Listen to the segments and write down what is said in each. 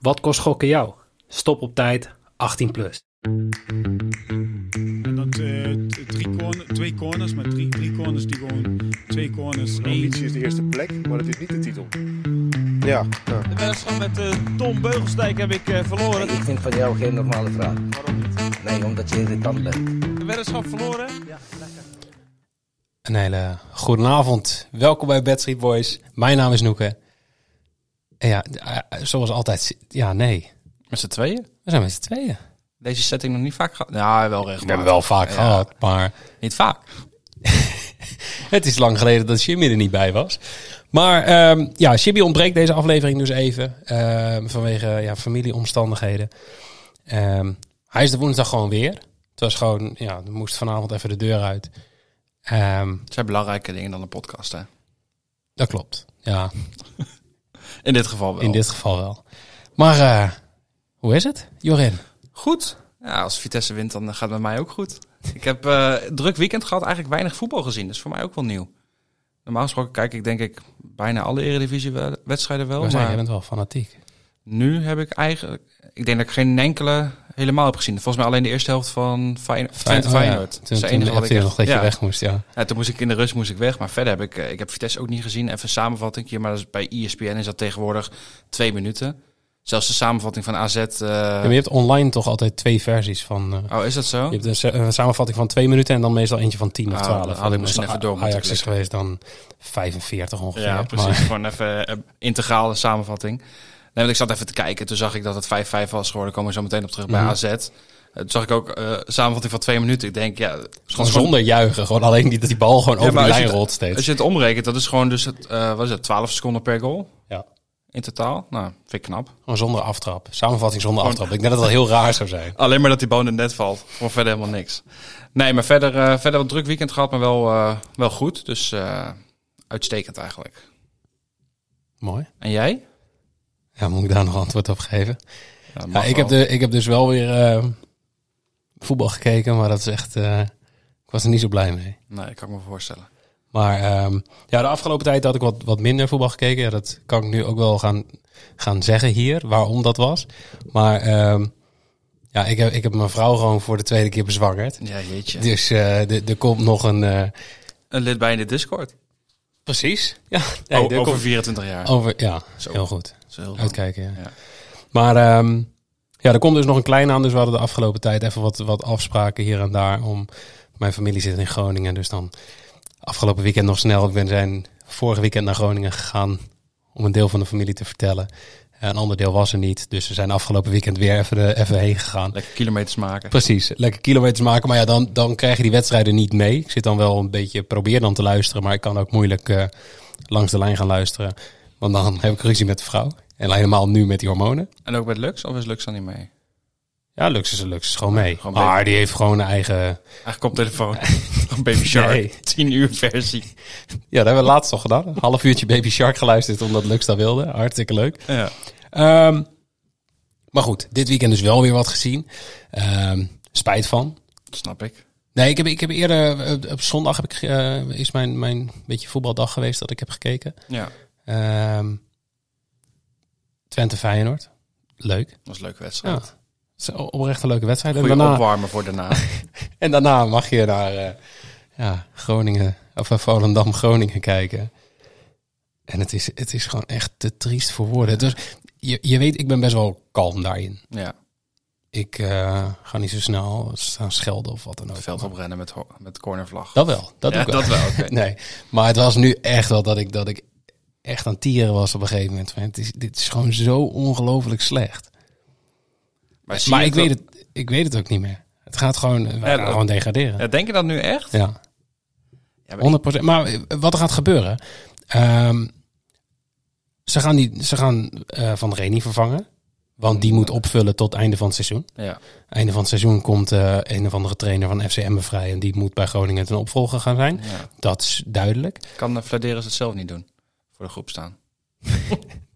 Wat kost gokken jou? Stop op tijd, 18 plus. En dat eh, drie corner, twee corners, maar drie, drie corners die gewoon twee corners. De één. ambitie is de eerste plek, maar het is niet de titel. Ja, ja. De wedstrijd met eh, Tom Beugelsdijk heb ik eh, verloren. Ik vind van jou geen normale vraag. Waarom niet? Nee, omdat je irritant bent. De weddenschap verloren. Een hele goede avond. Welkom bij Bad Street Boys. Mijn naam is Noeke. Ja, eh, zoals altijd, ja, nee. Met z'n tweeën? We zijn met z'n tweeën. Deze setting nog niet vaak gehad? Ja, wel regelmatig. We hebben wel vaak Ja, gehad, maar Niet vaak. het is lang geleden dat Jimmy er niet bij was. Maar ehm, ja, Jimmy ontbreekt deze aflevering dus even. ehm, vanwege ja, familieomstandigheden. Ehm, hij is de woensdag gewoon weer. Het was gewoon, ja, er moest vanavond even de deur uit. Het zijn belangrijke dingen dan een podcast, hè? dat klopt. Ja, In dit geval wel. in dit geval wel. Maar eh, hoe is het, Jorin? Goed. Ja, als Vitesse wint, dan gaat het met mij ook goed. Ik heb eh druk weekend gehad, eigenlijk weinig voetbal gezien. Dat is voor mij ook wel nieuw. Normaal gesproken kijk ik denk ik bijna alle eredivisie-wedstrijden wel. Maar jij Maar bent wel fanatiek. nu heb ik eigenlijk... Ik denk dat ik geen enkele helemaal heb gezien. Volgens mij alleen de eerste helft van Feyenoord. Twente oh Feyenoord. Dat Toen, de toen ik echt- nog dat je ja. weg moest, ja. Ja, toen moest ik in de rust moest ik weg. Maar verder heb ik, eh, ik heb Vitesse ook niet gezien. Even een samenvatting hier, maar dat is bij ESPN is dat tegenwoordig twee minuten. Zelfs de samenvatting van AZ. eh, Ja, maar je hebt online toch altijd twee versies van... eh, Oh, is dat zo? Je hebt een, sa- een samenvatting van twee minuten en dan meestal eentje van 10 of Ah, 12. dat had ik En misschien even door moeten Ajax is geweest dan 45 ongeveer. Ja, precies. Maar- Gewoon even eh, integrale samenvatting. Nee, want ik zat even te kijken. Toen zag ik dat het 5-5 was geworden. Komen we zo meteen op terug bij Mhm. AZ. Eh, Toen zag ik ook eh samenvatting van twee minuten. Ik denk, ja... gewoon zonder juichen. Gewoon alleen die, dat die bal gewoon Ja, over je lijn het- rolt steeds. Als je het omrekent, dat is gewoon dus het, eh, wat is het, 12 seconden per goal Ja. in totaal. Nou, vind ik knap. Gewoon zonder aftrap. Samenvatting zonder Gewoon- aftrap. Ik denk dat dat wel heel raar zou zijn. Alleen maar dat die bal in het net valt. Voor verder helemaal niks. Nee, maar verder, eh, verder wat druk weekend gehad, maar wel, wel goed. Dus uitstekend eigenlijk. Mooi. En jij? Ja, moet ik daar nog antwoord op geven? Ja, ik, heb de, ik heb dus wel weer eh, voetbal gekeken, maar dat is echt... eh, ik was er niet zo blij mee. Nee, kan ik me voorstellen. Maar ehm, ja, de afgelopen tijd had ik wat, wat minder voetbal gekeken. Ja, dat kan ik nu ook wel gaan, gaan zeggen hier, waarom dat was. Maar ehm, ja, ik heb, ik heb mijn vrouw gewoon voor de tweede keer bezwangerd. Ja, jeetje. Dus eh, de- er komt nog een... Een lid bij in de Discord. precies. Ja, nee, O- er over komt- 24 jaar. over, ja Zo. heel goed. Heel. Uitkijken, ja. Ja. Maar ehm, ja, er komt dus nog een klein aan. Dus we hadden de afgelopen tijd even wat, wat afspraken hier en daar. Om, mijn familie zit in Groningen, dus dan afgelopen weekend nog snel. Ik ben zijn vorige weekend naar Groningen gegaan om een deel van de familie te vertellen. Een ander deel was er niet, dus we zijn afgelopen weekend weer even, de, even heen gegaan. Lekker kilometers maken. Precies, lekker kilometers maken. Maar ja, dan, dan krijg je die wedstrijden niet mee. Ik zit dan wel een beetje, probeer dan te luisteren, maar ik kan ook moeilijk eh, langs de lijn gaan luisteren. Want dan heb ik ruzie met de vrouw. En helemaal nu met die hormonen. En ook met Lux? Of is Lux dan niet mee? Ja, Lux is Lux is gewoon mee. Gewoon maar die heeft gewoon een eigen... Eigenlijk koptelefoon. Een Baby Shark. Nee. 10 uur versie. Ja, dat hebben we laatst al gedaan. Een half uurtje Baby Shark geluisterd omdat Lux dat wilde. Hartstikke leuk. Ja. Ehm, maar goed, dit weekend dus wel weer wat gezien. Ehm, spijt van. Snap ik. Nee, ik heb, ik heb eerder... eh, op zondag heb ik, eh, is mijn, mijn beetje voetbaldag geweest dat ik heb gekeken. Ja, Ehm Twente Feyenoord. Leuk. dat was een leuke Ja. wedstrijd. Is oprecht een leuke wedstrijd. En Goeie daarna, opwarmen voor daarna. En daarna mag je naar eh, ja, Groningen, of eh, Volendam Groningen kijken. En het is, het is gewoon echt te triest voor woorden. Dus je, je weet, ik ben best wel kalm daarin. ja, Ik eh, ga niet zo snel staan schelden of wat dan ook. het veld oprennen met, met cornervlag. Dat wel, dat ja, ook wel. dat wel. Nee, maar het was nu echt wel dat ik, dat ik echt aan tieren was op een gegeven moment. Van, Het is, dit is gewoon zo ongelooflijk slecht. Maar, ik dat- weet, het, ik weet het ook niet meer. Het gaat gewoon, wij Ja, gaan dat- gewoon degraderen. Ja, denk je dat nu echt? Ja. Ja, maar 100%. Maar eh, wat er gaat gebeuren. ehm, ze gaan, die, ze gaan eh, Van Reni vervangen. Want die moet opvullen tot einde van het seizoen. Ja, Einde van het seizoen komt eh, een of andere trainer van FCM vrij. En die moet bij Groningen ten opvolger gaan zijn. ja. Dat is duidelijk. Kan uh, Vladeris het zelf niet doen? Voor de groep staan.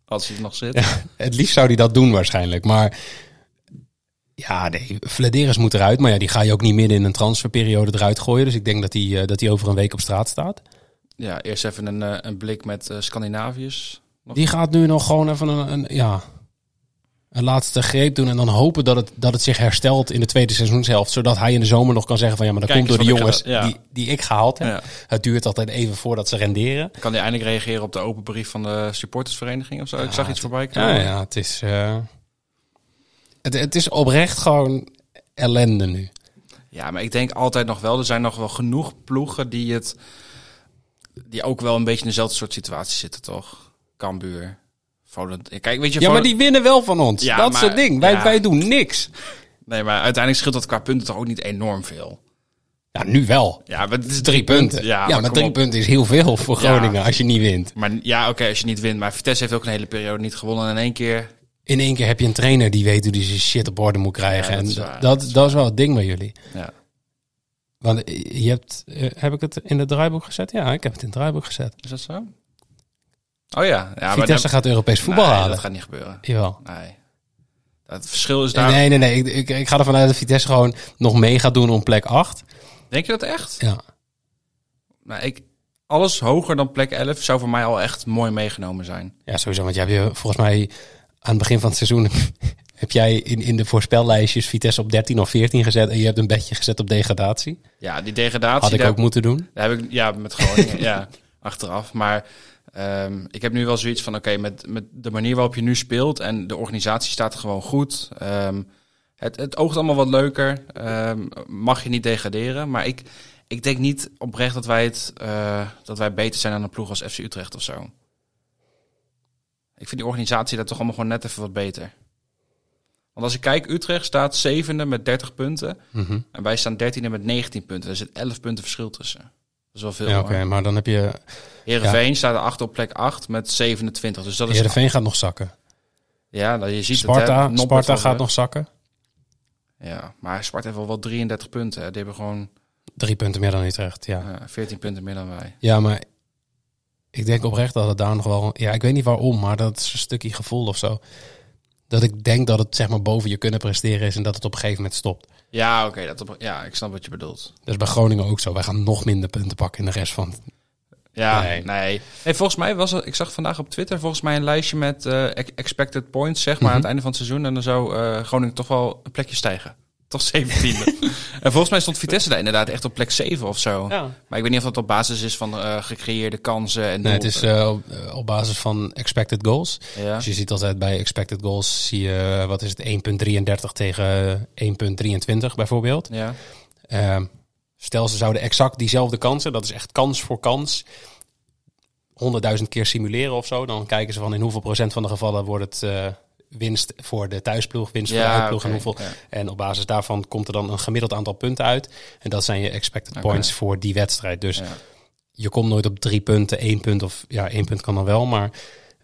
Als hij er nog zit. Ja, het liefst zou hij dat doen waarschijnlijk. Maar ja, nee, Vladeris moet eruit. Maar ja, die ga je ook niet midden in een transferperiode eruit gooien. Dus ik denk dat hij, eh, dat hij over een week op straat staat. Ja, eerst even een, eh, een blik met eh, Scandinaviërs. Nog- Die gaat nu nog gewoon even een, een ja, een laatste greep doen en dan hopen dat het, dat het zich herstelt in de tweede seizoenshelft. Zodat hij in de zomer nog kan zeggen van ja, maar dat Kijk komt door de jongens ja. die, die ik gehaald heb. Ja. Het duurt altijd even voordat ze renderen. Kan hij eindelijk reageren op de open brief van de supportersvereniging of zo? ik zag iets voorbij komen. Ja, ja het is... eh, het, het is oprecht gewoon ellende nu. Ja, maar ik denk altijd nog wel, er zijn nog wel genoeg ploegen die het, die ook wel een beetje in dezelfde soort situatie zitten, toch? Cambuur, Kijk, weet je, Ja, maar die winnen wel van ons. Ja, dat is maar- het ding. Wij, ja. wij doen niks. Nee, maar uiteindelijk scheelt dat qua punten toch ook niet enorm veel. Ja, nu wel. Ja, maar het is Drie punten. Ja, maar, drie op. punten is heel veel voor Ja. Groningen als je niet wint. Maar ja, oké, als je niet wint. Maar Vitesse heeft ook een hele periode niet gewonnen. En in één keer... In één keer heb je een trainer die weet hoe die zijn shit op orde moet krijgen. Ja, dat en is waar, dat, dat dat, is is wel het ding bij jullie. Ja. Want je hebt, eh, heb ik het in het draaiboek gezet? Ja, ik heb het in het draaiboek gezet. Is dat zo? Oh ja. ja Vitesse dan- gaat Europees voetbal Nee, halen. dat gaat niet gebeuren. Jawel. Nee. Het verschil is daar... Nee, nee, nee. Ik, ik, ik ga ervan uit dat Vitesse gewoon nog mee gaat doen om plek 8. Denk je dat echt? Ja. Nou, ik, alles hoger dan plek 11 zou voor mij al echt mooi meegenomen zijn. ja, sowieso. Want jij hebt je volgens mij aan het begin van het seizoen... heb jij in, in de voorspellijstjes Vitesse op 13 of 14 gezet... en je hebt een bedje gezet op degradatie. Ja, die degradatie... Had ik ook moeten doen. daar heb ik, ja, met Groningen, ja, achteraf. Maar ehm, ik heb nu wel zoiets van, oké, met, met de manier waarop je nu speelt... en de organisatie staat gewoon goed... ehm, het, het oogt allemaal wat leuker. ehm, mag je niet degraderen. Maar ik, ik denk niet oprecht dat wij, het, eh, dat wij beter zijn dan een ploeg als FC Utrecht of zo. Ik vind die organisatie daar toch allemaal gewoon net even wat beter. Want als ik kijk, Utrecht staat zevende met 30 punten. Mhm. En wij staan dertiende met 19 punten. Er zit 11 punten verschil tussen. Dat is wel veel. Ja, oké. maar dan heb je... Heerenveen staat erachter op plek 8 met 27. Dus dat is... Heerenveen gaat nog zakken. Ja, nou, je ziet Sparta, het. hè. Sparta gaat nog zakken. Ja, maar Sparta heeft wel wel 33 punten. hè. Die hebben gewoon Drie punten meer dan Utrecht, ja. eh, 14 punten meer dan wij. Ja, maar ik denk oprecht dat het daar nog wel... Ja, ik weet niet waarom, maar dat is een stukje gevoel of zo. Dat ik denk dat het zeg maar boven je kunnen presteren is en dat het op een gegeven moment stopt. Ja, oké. dat op- ja, ik snap wat je bedoelt. Dat is bij Groningen ook zo. Wij gaan nog minder punten pakken in de rest van... Ja, Nee. nee. Hey, volgens mij was er, ik zag vandaag op Twitter volgens mij een lijstje met eh, ex- expected points, zeg maar, Mhm. aan het einde van het seizoen. En dan zou eh, Groningen toch wel een plekje stijgen. Tot 17e. en volgens mij stond Vitesse daar inderdaad echt op plek 7 of zo. Ja. Maar ik weet niet of dat op basis is van eh, gecreëerde kansen. En Nee, het is eh, op, eh, op basis van expected goals. ja. Dus je ziet altijd bij expected goals, zie je, wat is het, 1.33 tegen 1.23 bijvoorbeeld. ja. Ehm, stel ze zouden exact diezelfde kansen, dat is echt kans voor kans, 100.000 keer simuleren of zo. Dan kijken ze van in hoeveel procent van de gevallen wordt het eh, winst voor de thuisploeg, winst voor de uitploeg en hoeveel. ja. En op basis daarvan komt er dan een gemiddeld aantal punten uit. En dat zijn je expected points voor die wedstrijd. Dus Ja. je komt nooit op drie punten, één punt of ja, één punt kan dan wel, maar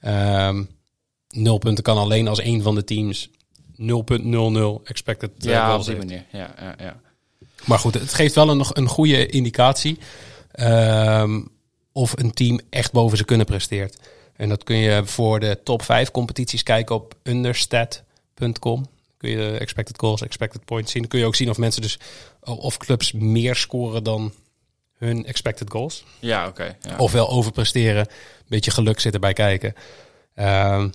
ehm nul punten kan alleen als één van de teams 0.00 expected eh, Ja, op die manier. Ja, ja, ja. Maar goed, het geeft wel een, een goede indicatie ehm, of een team echt boven ze kunnen presteert. En dat kun je voor de top 5 competities kijken op understat.com. Kun je expected goals, expected points zien. Dan kun je ook zien of mensen dus of clubs meer scoren dan hun expected goals. Ja, oké. ja. Ofwel overpresteren, een beetje geluk zitten bij kijken. Ehm,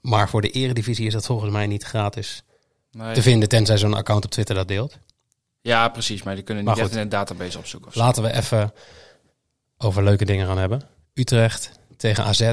maar voor de eredivisie is dat volgens mij niet gratis Nee. te vinden, tenzij zo'n account op Twitter dat deelt. Ja, precies. Maar die kunnen niet echt goed. in een database opzoeken. Laten we even over leuke dingen gaan hebben. Utrecht tegen AZ.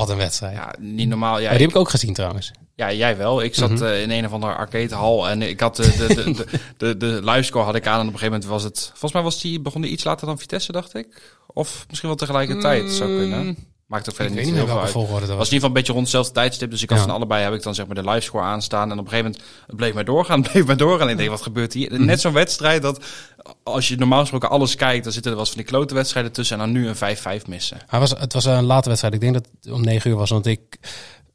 Wat een wedstrijd. Ja, niet normaal. Ja, die heb ik ook gezien trouwens. Ja, jij wel. Ik zat Mhm. eh, in een of andere arcadehal en ik had de, de, de, de, de, de livescore had ik aan en op een gegeven moment was het... Volgens mij was die, begon die iets later dan Vitesse, dacht ik. Of misschien wel tegelijkertijd, zou kunnen. Maakt ook. Ik verder weet niet niet meer heel veel uit. volgorde dat was was. in ieder geval een beetje rond hetzelfde tijdstip. Dus ik had Ja. van allebei heb ik dan zeg maar de livescore aanstaan. En op een gegeven moment het bleef maar doorgaan, het bleef maar doorgaan. En ik denk, wat gebeurt hier? Mhm. Net zo'n wedstrijd dat als je normaal gesproken alles kijkt, dan zitten er wel eens van die klote wedstrijden tussen. En dan nu een 5-5 missen. Hij was, het was een late wedstrijd. Ik denk dat het om negen uur was. Want ik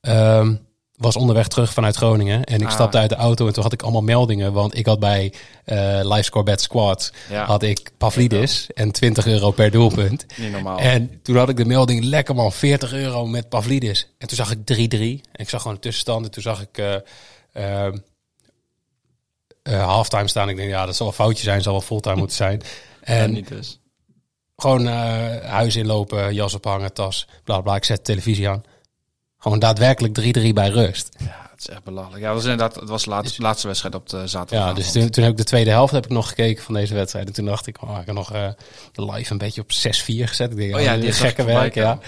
ehm, was onderweg terug vanuit Groningen. En ik Ah. stapte uit de auto en toen had ik allemaal meldingen. Want ik had bij eh Livescore Bet Squad Ja. had ik Pavlidis en 20 euro per doelpunt. Niet normaal. En toen had ik de melding, lekker man, 40 euro met Pavlidis. En toen zag ik 3-3. En ik zag gewoon de tussenstand. En toen zag ik eh eh, halftime staan. Ik denk, ja, dat zal een foutje zijn. Zal wel fulltime moeten zijn. Ja, En niet dus. gewoon eh, huis inlopen, jas ophangen, tas, bla bla. Ik zet de televisie aan. Gewoon daadwerkelijk 3-3 bij rust. Ja, Het is echt belachelijk. Ja, dat was inderdaad, het was de laatste, laatste wedstrijd op de zaterdag. Ja, dus toen, toen heb ik de tweede helft heb ik nog gekeken van deze wedstrijd. En toen dacht ik, oh, ik heb nog eh, de live een beetje op 6-4 gezet. Ik denk, Oh ja, die gekke werk, ja.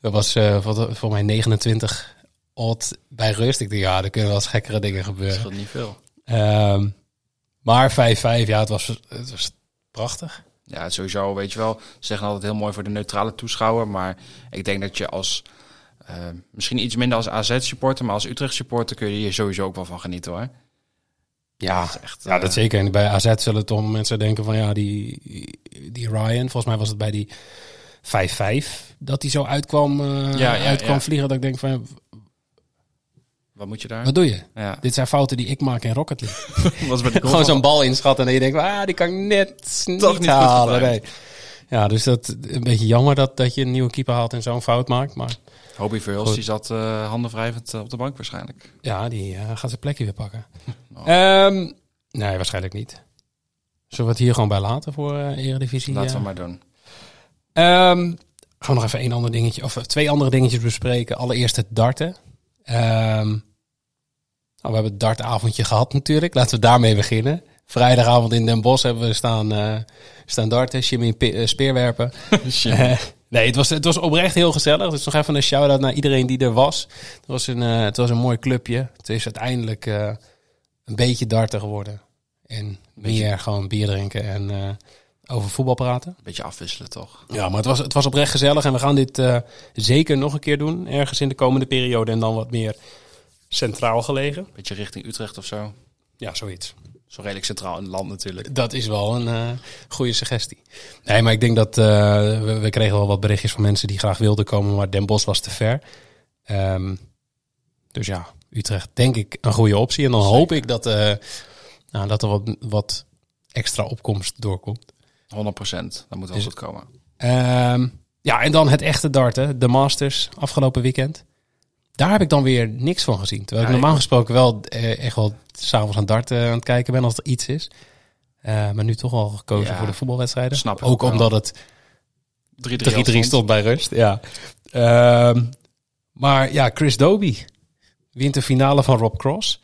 Dat was eh, voor, voor mij 29 odd bij rust. Ik dacht, ja, er kunnen wel eens gekkere dingen Dat gebeuren. scheelt niet veel. Ehm, maar 5-5, ja, het was, het was prachtig. Ja, sowieso, weet je wel. Ze zeggen altijd heel mooi voor de neutrale toeschouwer. Maar ik denk dat je als, eh, misschien iets minder als AZ-supporter, maar als Utrecht-supporter kun je hier sowieso ook wel van genieten hoor. Ja, Dat echt, ja, eh, dat zeker. En bij AZ zullen toch mensen denken van ja, die, die Ryan, volgens mij was het bij die 5-5 dat hij zo uitkwam, eh, Ja, ja, uitkwam ja. vliegen. Dat ik denk van, Wat moet je daar? wat doe je? Ja, Dit zijn fouten die ik maak in Rocket League. was de Gewoon zo'n bal inschatten en je denkt, ah, die kan ik net Toch niet halen. Nee. Ja, dus dat een beetje jammer dat, dat je een nieuwe keeper haalt en zo'n fout maakt. Maar Hobie Verhulst, die zat eh handen wrijvend eh, op de bank waarschijnlijk. ja, die eh, gaat zijn plekje weer pakken. Oh. Ehm, nee, waarschijnlijk niet. Zullen we het hier gewoon bij laten voor eh Eredivisie? Laten eh? we maar doen. Ehm, gaan we nog even één ander dingetje, of twee andere dingetjes bespreken. Allereerst het darten. Ehm, nou, we hebben het dartavondje gehad natuurlijk. Laten we daarmee beginnen. Vrijdagavond in Den Bosch hebben we staan, eh, staan darten, Jimmy eh, speerwerpen. Eh, nee, het was, het was oprecht heel gezellig. Dus nog even een shout-out naar iedereen die er was. Het was een, het was een mooi clubje. Het is uiteindelijk een beetje darten geworden. En meer gewoon bier drinken en over voetbal praten. Beetje afwisselen toch? Ja, maar het was, het was oprecht gezellig en we gaan dit zeker nog een keer doen. Ergens in de komende periode en dan wat meer centraal gelegen. Beetje richting Utrecht of zo. Ja, zoiets. Zo redelijk centraal in het land natuurlijk. Dat is wel een eh, goede suggestie. Nee, maar ik denk dat eh, we, we kregen wel wat berichtjes van mensen die graag wilden komen, maar Den Bosch was te ver. Ehm, dus ja, Utrecht denk ik een goede optie. En dan hoop ik dat, eh, nou, dat er wat, wat extra opkomst doorkomt. 100 procent. Dat moet wel Is- goed komen. Ehm, ja, en dan het echte darten, de Masters afgelopen weekend. Daar heb ik dan weer niks van gezien. Terwijl ik normaal gesproken wel eh, echt wel s'avonds aan darten aan het kijken ben als er iets is. Eh, maar nu toch al gekozen Ja, voor de voetbalwedstrijden. snap ik ook wel. omdat het 3-3 3-3 stond bij rust. Ja. Ehm, maar ja, Chris Doby wint de finale van Rob Cross.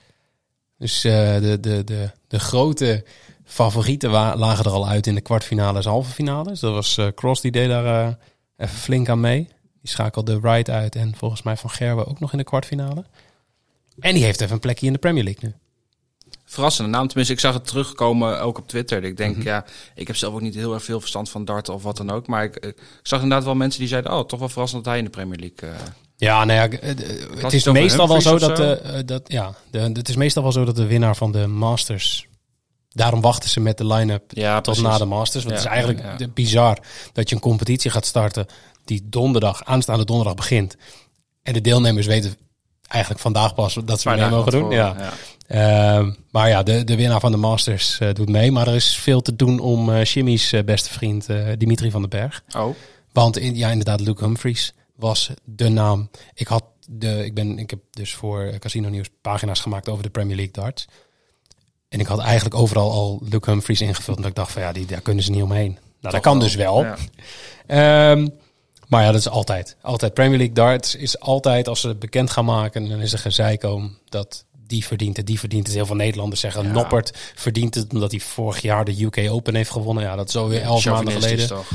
Dus eh, de, de, de, de grote favorieten lagen er al uit in de kwartfinales, halve finales. Dat was eh, Cross, die deed daar eh, even flink aan mee. Die schakelde Wright uit en volgens mij Van Gerwen ook nog in de kwartfinale. En die heeft even een plekje in de Premier League nu. Verrassende naam. Tenminste, ik zag het terugkomen ook op Twitter. Ik denk, Mhm. ja, ik heb zelf ook niet heel erg veel verstand van darten of wat dan ook. Maar ik, ik zag inderdaad wel mensen die zeiden, oh, toch wel verrassend dat hij in de Premier League... eh, Ja, nou ja, eh, eh, het is meestal wel zo dat, de, dat ja, de, het is meestal wel zo dat de winnaar van de Masters. Daarom wachten ze met de line-up ja, tot precies. na de Masters. Want Ja, het is eigenlijk ja. bizar dat je een competitie gaat starten die donderdag, aanstaande donderdag begint. En de deelnemers weten eigenlijk vandaag pas dat ze mee mogen doen. Ja. Ehm, maar ja, de, de winnaar van de Masters eh, doet mee. Maar er is veel te doen om Jimmy's eh, beste vriend Dimitri van den Berg. Oh, Want in, ja, inderdaad, Luke Humphries was de naam. Ik, had de, ik, ben, ik heb dus voor Casino Nieuws pagina's gemaakt over de Premier League darts. En ik had eigenlijk overal al Luke Humphries ingevuld. En ik dacht van ja, die, daar kunnen ze niet omheen. Nou, dat kan dus wel. Ja. Ehm, maar ja, dat is altijd. Altijd Premier League darts is altijd, als ze het bekend gaan maken, dan is er gezeik om dat die verdient het, die verdient het. Heel veel Nederlanders zeggen Ja. Noppert verdient het omdat hij vorig jaar de UK Open heeft gewonnen. Ja, dat is alweer elf maanden geleden. toch?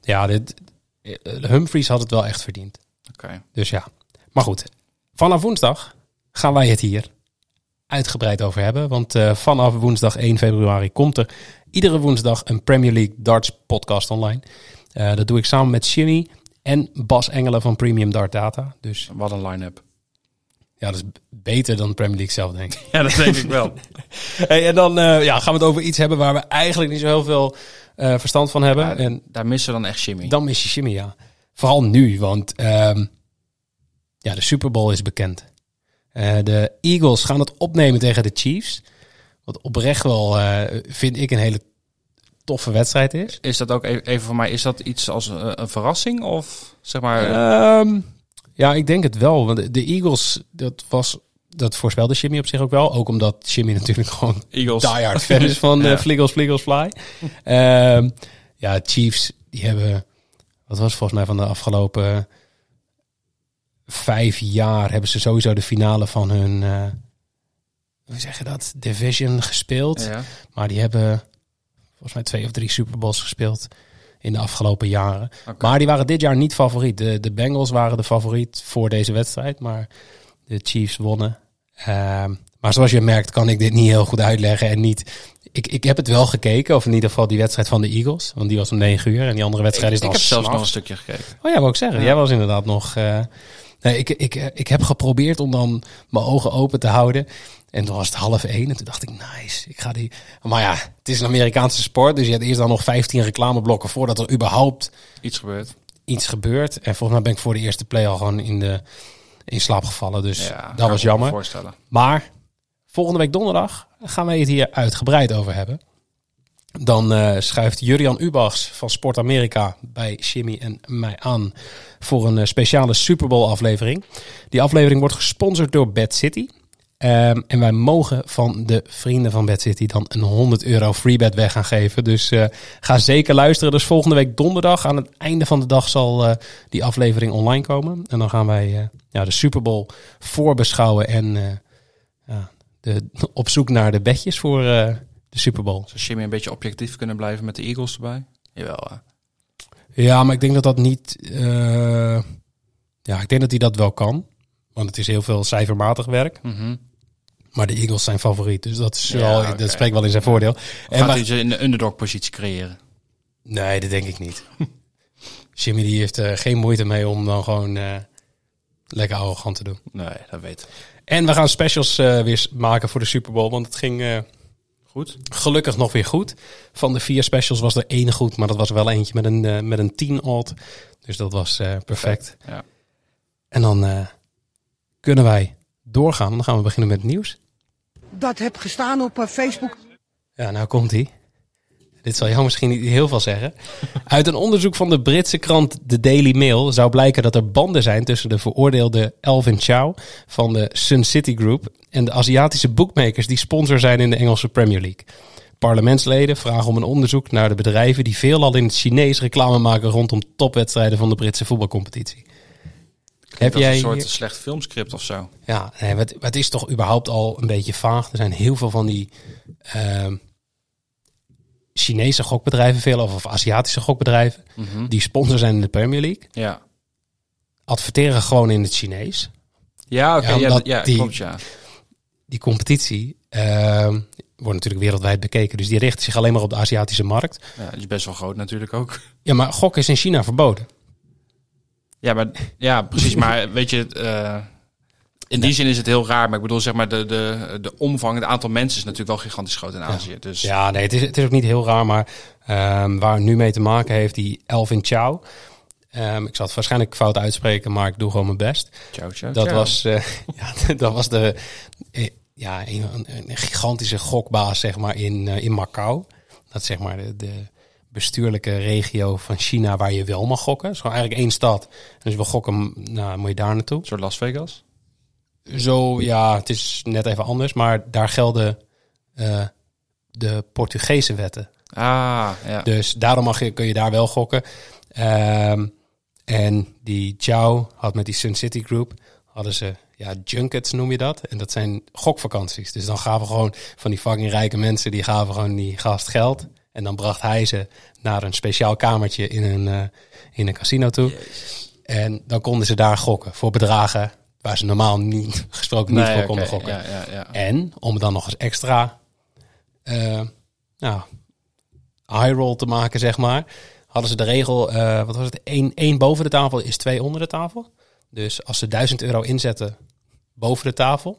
Ja, dit, eh, Humphries had het wel echt verdiend. Oké. Dus ja. Maar goed, vanaf woensdag gaan wij het hier uitgebreid over hebben. Want eh, vanaf woensdag 1 februari komt er iedere woensdag een Premier League Darts podcast online. Eh, dat doe ik samen met Jimmy en Bas Engelen van Premium Dart Data. Dus Wat een line-up. ja, dat is beter dan Premier League zelf, denk ik. Ja, dat denk ik wel. Hey, en dan eh, ja, gaan we het over iets hebben waar we eigenlijk niet zo heel veel eh, verstand van hebben. Ja, en Daar missen we dan echt Jimmy. Dan mis je Jimmy, ja. Vooral nu, want ehm, ja, de Super Bowl is bekend. Eh, de Eagles gaan het opnemen tegen de Chiefs. Wat oprecht wel, eh, vind ik, een hele toffe wedstrijd is. Is dat ook e- even voor mij, is dat iets als een, een verrassing? Of zeg maar, Ehm, ja, ik denk het wel. Want de- Eagles, dat was... Dat voorspelde Jimmy op zich ook wel. Ook omdat Jimmy natuurlijk gewoon Eagles? diehard fan is van Ja. eh Fliggles, Fliggles, Fly. Ehm, ja, Chiefs, die hebben... Wat was volgens mij van de afgelopen vijf jaar hebben ze sowieso de finale van hun, eh, hoe zeg je dat, division gespeeld. Ja. Maar die hebben volgens mij twee of drie Super Bowls gespeeld in de afgelopen jaren. Maar die waren dit jaar niet favoriet. De, de Bengals waren de favoriet voor deze wedstrijd, maar de Chiefs wonnen. Ehm, maar zoals je merkt kan ik dit niet heel goed uitleggen en niet... Ik, ik heb het wel gekeken, of in ieder geval die wedstrijd van de Eagles. Want die was om negen uur en die andere wedstrijd ik, is dan ik heb zelfs nog een stukje gekeken. Oh ja, wou ik zeggen. Ja. Jij was inderdaad nog. eh, nee, ik, ik, ik heb geprobeerd om dan mijn ogen open te houden. En toen was het half één. En toen dacht ik, nice. Ik ga die. Maar ja, het is een Amerikaanse sport. Dus je hebt eerst dan nog 15 reclameblokken voordat er überhaupt Iets gebeurd. iets gebeurt. En volgens mij ben ik voor de eerste play al gewoon in, de, in slaap gevallen. Dus Ja, dat was me jammer. voorstellen. Maar volgende week donderdag gaan wij het hier uitgebreid over hebben. Dan eh, schuift Jurian Ubachs van Sport Amerika bij Jimmy en mij aan voor een eh, speciale Super Bowl aflevering. Die aflevering wordt gesponsord door Bad City. Ehm, en wij mogen van de vrienden van Bad City dan een 100 euro freebet weg gaan geven. Dus eh, ga zeker luisteren. Dus volgende week donderdag aan het einde van de dag zal die aflevering online komen. En dan gaan wij ja, de Super Bowl voorbeschouwen en ja, de, op zoek naar de bedjes voor de Super Bowl. Zou Jimmy een beetje objectief kunnen blijven met de Eagles erbij? Jawel, hè? Ja, maar ik denk dat dat niet. eh, ja, ik denk dat hij dat wel kan. Want het is heel veel cijfermatig werk. Mhm. Maar de Eagles zijn favoriet. Dus dat, is Ja, wel, oké. dat spreekt wel in zijn voordeel. Of gaat hij ze in de underdog-positie creëren? Nee, dat denk ik niet. Jimmy die heeft er geen moeite mee om dan gewoon eh, lekker arrogant te doen. Nee, dat weet ik. En we gaan specials eh, weer maken voor de Super Bowl. Want het ging eh, Goed. gelukkig nog weer goed. Van de vier specials was er één goed. Maar dat was wel eentje met een, eh, met een 10 odd. Dus dat was eh, perfect. Ja. En dan eh, kunnen wij doorgaan. Dan gaan we beginnen met het nieuws. Dat heb gestaan op Facebook. Ja, nou komt hij. Dit zal jou misschien niet heel veel zeggen. Uit een onderzoek van de Britse krant The Daily Mail zou blijken dat er banden zijn tussen de veroordeelde Elvin Chow van de Sun City Group en de Aziatische bookmakers die sponsor zijn in de Engelse Premier League. Parlementsleden vragen om een onderzoek naar de bedrijven die veelal in het Chinees reclame maken rondom topwedstrijden van de Britse voetbalcompetitie. Heb jij een soort hier- slecht filmscript of zo. ja, nee, wat, wat is toch überhaupt al een beetje vaag. Er zijn heel veel van die ehm, Chinese gokbedrijven, veel of, of Aziatische gokbedrijven, Mhm. die sponsor zijn in de Premier League, Ja. adverteren gewoon in het Chinees. Ja, oké. Ja, Ja, ja, die- klopt, ja. Die competitie ehm, wordt natuurlijk wereldwijd bekeken, dus die richt zich alleen maar op de Aziatische markt. ja. Die is best wel groot natuurlijk ook. Ja, maar gok is in China verboden. Ja, maar, ja precies. Maar weet je, eh, in die zin is het heel raar. Maar ik bedoel, zeg maar, de, de, de omvang, het aantal mensen is natuurlijk wel gigantisch groot in Azië. Dus Ja, nee, het is, het is ook niet heel raar, maar ehm, waar het nu mee te maken heeft, die Elvin Chow. Ehm, ik zal het waarschijnlijk fout uitspreken, maar ik doe gewoon mijn best. ciao, ciao, Dat ciao. was, eh, ja, dat was de, eh, ja, een, gigantische gokbaas zeg maar, in, eh, in Macau. Dat is zeg maar de, de bestuurlijke regio van China waar je wel mag gokken. Het is gewoon eigenlijk één stad. Je wil gokken, nou, moet je daar naartoe. Een soort Las Vegas. Zo, ja, het is net even anders. Maar daar gelden eh, de Portugese wetten. Ah, ja. Dus daarom mag je, kun je daar wel gokken. Ehm, en die Chow had met die Sun City Group, hadden ze, ja, junkets noem je dat. En dat zijn gokvakanties. Dus dan gaven gewoon van die fucking rijke mensen, die gaven gewoon die gast geld. En dan bracht hij ze naar een speciaal kamertje in een, eh, in een casino toe. En dan konden ze daar gokken voor bedragen waar ze normaal niet, gesproken niet Nee, voor konden gokken. Ja, ja, ja. En om dan nog eens extra nou, high roll te maken, zeg maar, hadden ze de regel, eh, wat was het, één, één boven de tafel is twee onder de tafel. Dus als ze 1000 euro inzetten boven de tafel,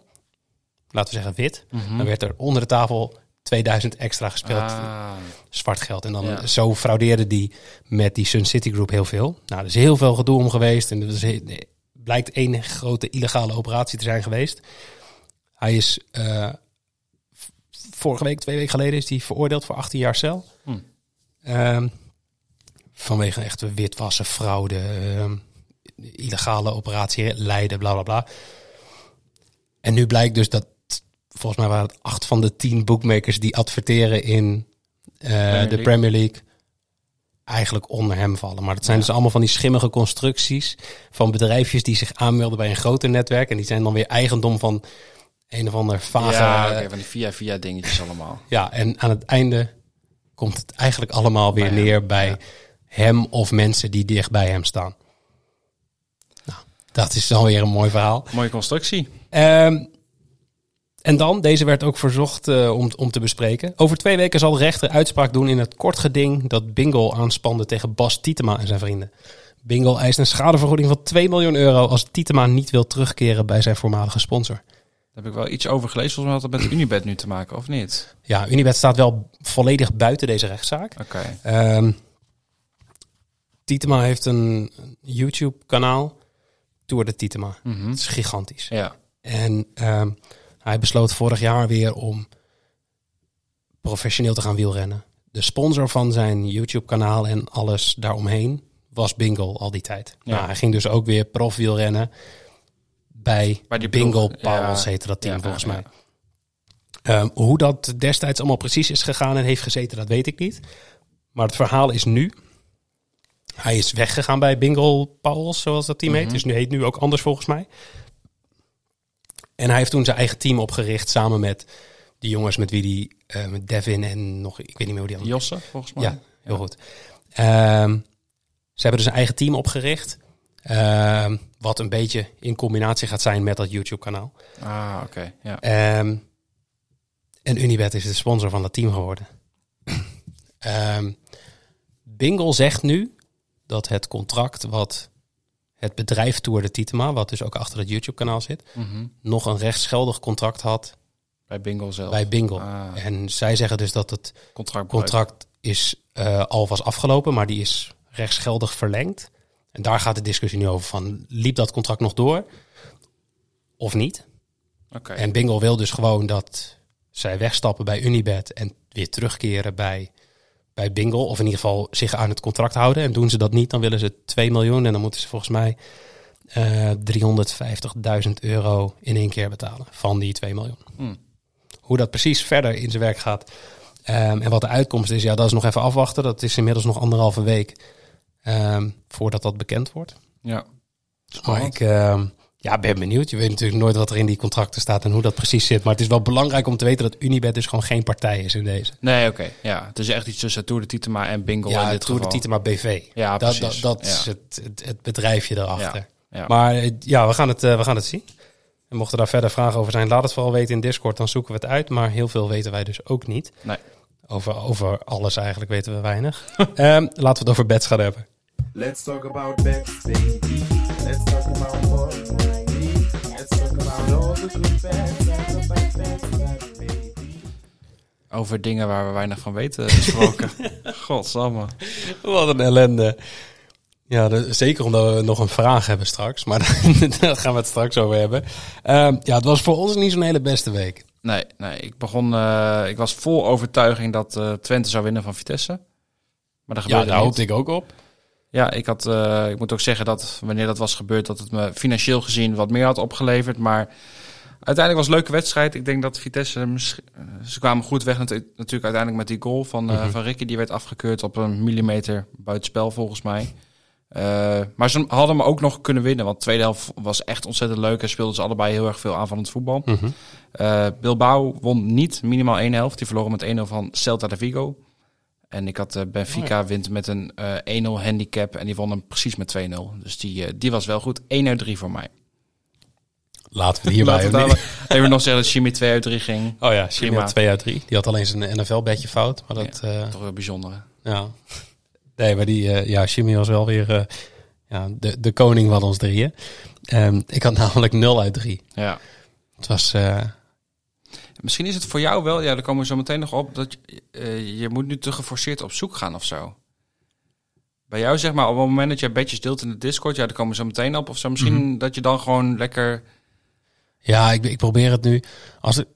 laten we zeggen wit, Mhm. dan werd er onder de tafel 2000 extra gespeeld Ah, zwart geld. En dan Ja. zo fraudeerde die met die Sun City Group heel veel. Nou, er is heel veel gedoe om geweest. En er is blijkt één grote illegale operatie te zijn geweest. Hij is eh, vorige week, twee weken geleden, is hij veroordeeld voor 18 jaar cel. Hm. Ehm, vanwege echte witwassen, fraude, ehm, illegale operatie, leiden, bla bla bla. En nu blijkt dus dat, volgens mij waren het acht van de tien bookmakers die adverteren in eh, de. Premier League, eigenlijk onder hem vallen. Maar dat zijn dus allemaal van die schimmige constructies van bedrijfjes die zich aanmelden bij een groter netwerk. En die zijn dan weer eigendom van een of ander vage... ja, Ja, oké, van die via-via dingetjes allemaal. en aan het einde komt het eigenlijk allemaal weer Bij hem, neer bij ja. hem of mensen die dicht bij hem staan. Nou, dat is alweer een mooi verhaal. Mooie constructie. Ehm, en dan, deze werd ook verzocht eh, om, om te bespreken. Over twee weken zal de rechter uitspraak doen in het kort geding dat Bingo aanspande tegen Bas Tietema en zijn vrienden. Bingo eist een schadevergoeding van 2 miljoen euro als Tietema niet wil terugkeren bij zijn voormalige sponsor. Daar heb ik wel iets over gelezen. Volgens mij had het met Unibet nu te maken, of niet? Ja, Unibet staat wel volledig buiten deze rechtszaak. Oké. Ehm Tietema heeft een YouTube-kanaal, Tour de Tietema. Mhm. Het is gigantisch. Ja. En ehm, hij besloot vorig jaar weer om professioneel te gaan wielrennen. De sponsor van zijn YouTube-kanaal en alles daaromheen was Bingo al die tijd. Ja. Nou, hij ging dus ook weer profwielrennen bij, Bij die Bingo Ja. heette dat team Ja, volgens mij. Ehm, hoe dat destijds allemaal precies is gegaan en heeft gezeten, dat weet ik niet. Maar het verhaal is nu. Hij is weggegaan bij Bingo Pauls, zoals dat team heet. Mhm. Dus nu heet nu ook anders volgens mij. En hij heeft toen zijn eigen team opgericht samen met die jongens met wie hij, eh, met Devin en nog, ik weet niet meer hoe die andere. Josse, volgens mij. Ja, heel goed. Ehm, ze hebben dus een eigen team opgericht. ehm, wat een beetje in combinatie gaat zijn met dat YouTube-kanaal. Ah, oké. Ja. Ehm, en Unibet is de sponsor van dat team geworden. Ehm Bingle zegt nu dat het contract wat het bedrijf Tour de Tietema, wat dus ook achter het YouTube-kanaal zit, Mhm. nog een rechtsgeldig contract had Bij Bingo zelf. bij Bingle. Ah. En zij zeggen dus dat het Contract. contract is eh, al was afgelopen, maar die is rechtsgeldig verlengd. En daar gaat de discussie nu over van, liep dat contract nog door of niet? Oké. En Bingo wil dus gewoon dat zij wegstappen bij Unibet en weer terugkeren bij, bij Bingo. Of in ieder geval zich aan het contract houden. En doen ze dat niet, dan willen ze 2 miljoen. En dan moeten ze volgens mij eh 350.000 euro in één keer betalen van die 2 miljoen. Hmm. Hoe dat precies verder in zijn werk gaat ehm, en wat de uitkomst is, ja, dat is nog even afwachten. Dat is inmiddels nog anderhalve week ehm, voordat dat bekend wordt. Ja. Maar Spannend. ik ehm, ja, ben benieuwd. Je weet natuurlijk nooit wat er in die contracten staat en hoe dat precies zit. Maar het is wel belangrijk om te weten dat Unibet dus gewoon geen partij is in deze. Nee, oké. Ja, het is echt iets tussen Tour de Tietema en Bingo in ja, dit Tour de geval. Tietema BV. Ja, dat, precies. dat, dat Ja. is het, het, het bedrijfje erachter. Ja. Maar eh, ja, we gaan, het, eh, we gaan het zien. En mochten daar verder vragen over zijn, laat het vooral weten in Discord. Dan zoeken we het uit. Maar heel veel weten wij dus ook niet. Nee. Over, over alles eigenlijk weten we weinig. Ehm, laten we het over bets gaan hebben. Let's talk about bets, baby. Let's talk about Over dingen waar we weinig van weten gesproken. Godsamme. Wat een ellende. Ja, zeker omdat we nog een vraag hebben straks. Maar daar gaan we het straks over hebben. Ehm, ja, het was voor ons niet zo'n hele beste week. Nee, nee, ik begon. eh, ik was vol overtuiging dat eh, Twente zou winnen van Vitesse. Maar dat Ja, gebeurde daar niet. hoopte ik ook op. Ja, ik, had, eh, ik moet ook zeggen dat wanneer dat was gebeurd, dat het me financieel gezien wat meer had opgeleverd. Maar uiteindelijk was het een leuke wedstrijd. Ik denk dat Vitesse, eh, ze kwamen goed weg natu- natuurlijk uiteindelijk met die goal van, Mhm. van Ricky. Die werd afgekeurd op een millimeter buitenspel volgens mij. Maar ze hadden me ook nog kunnen winnen, want de tweede helft was echt ontzettend leuk. En speelden ze allebei heel erg veel aanvallend voetbal. Mhm. Eh, Bilbao won niet minimaal één helft. Die verloren met 1-0 van Celta de Vigo. En ik had eh, Benfica wint met een eh 1-0 handicap. En die won hem precies met 2-0. Dus die, eh, die was wel goed. 1 uit 3 voor mij. Laten we hierbij Laten we even nog zeggen dat Jimmy 2 uit 3 ging. Oh ja, Jimmy Prima. had 2 uit 3. Die had alleen zijn NFL-bedje fout. Maar dat, ja. Toch wel bijzonder. hè? ja. Nee, maar die, eh, ja, Jimmy was wel weer eh, ja, de, de koning van ons drieën. Ehm, ik had namelijk 0 uit 3. Ja. Het was, eh, Misschien is het voor jou wel, ja, daar komen we zo meteen nog op, dat je, eh, je moet nu te geforceerd op zoek gaan of zo. Bij jou zeg maar, op het moment dat je bedjes deelt in de Discord, ja, daar komen we zo meteen op. Of zo misschien Mhm. dat je dan gewoon lekker... ja, ik, ik probeer het nu. Als het,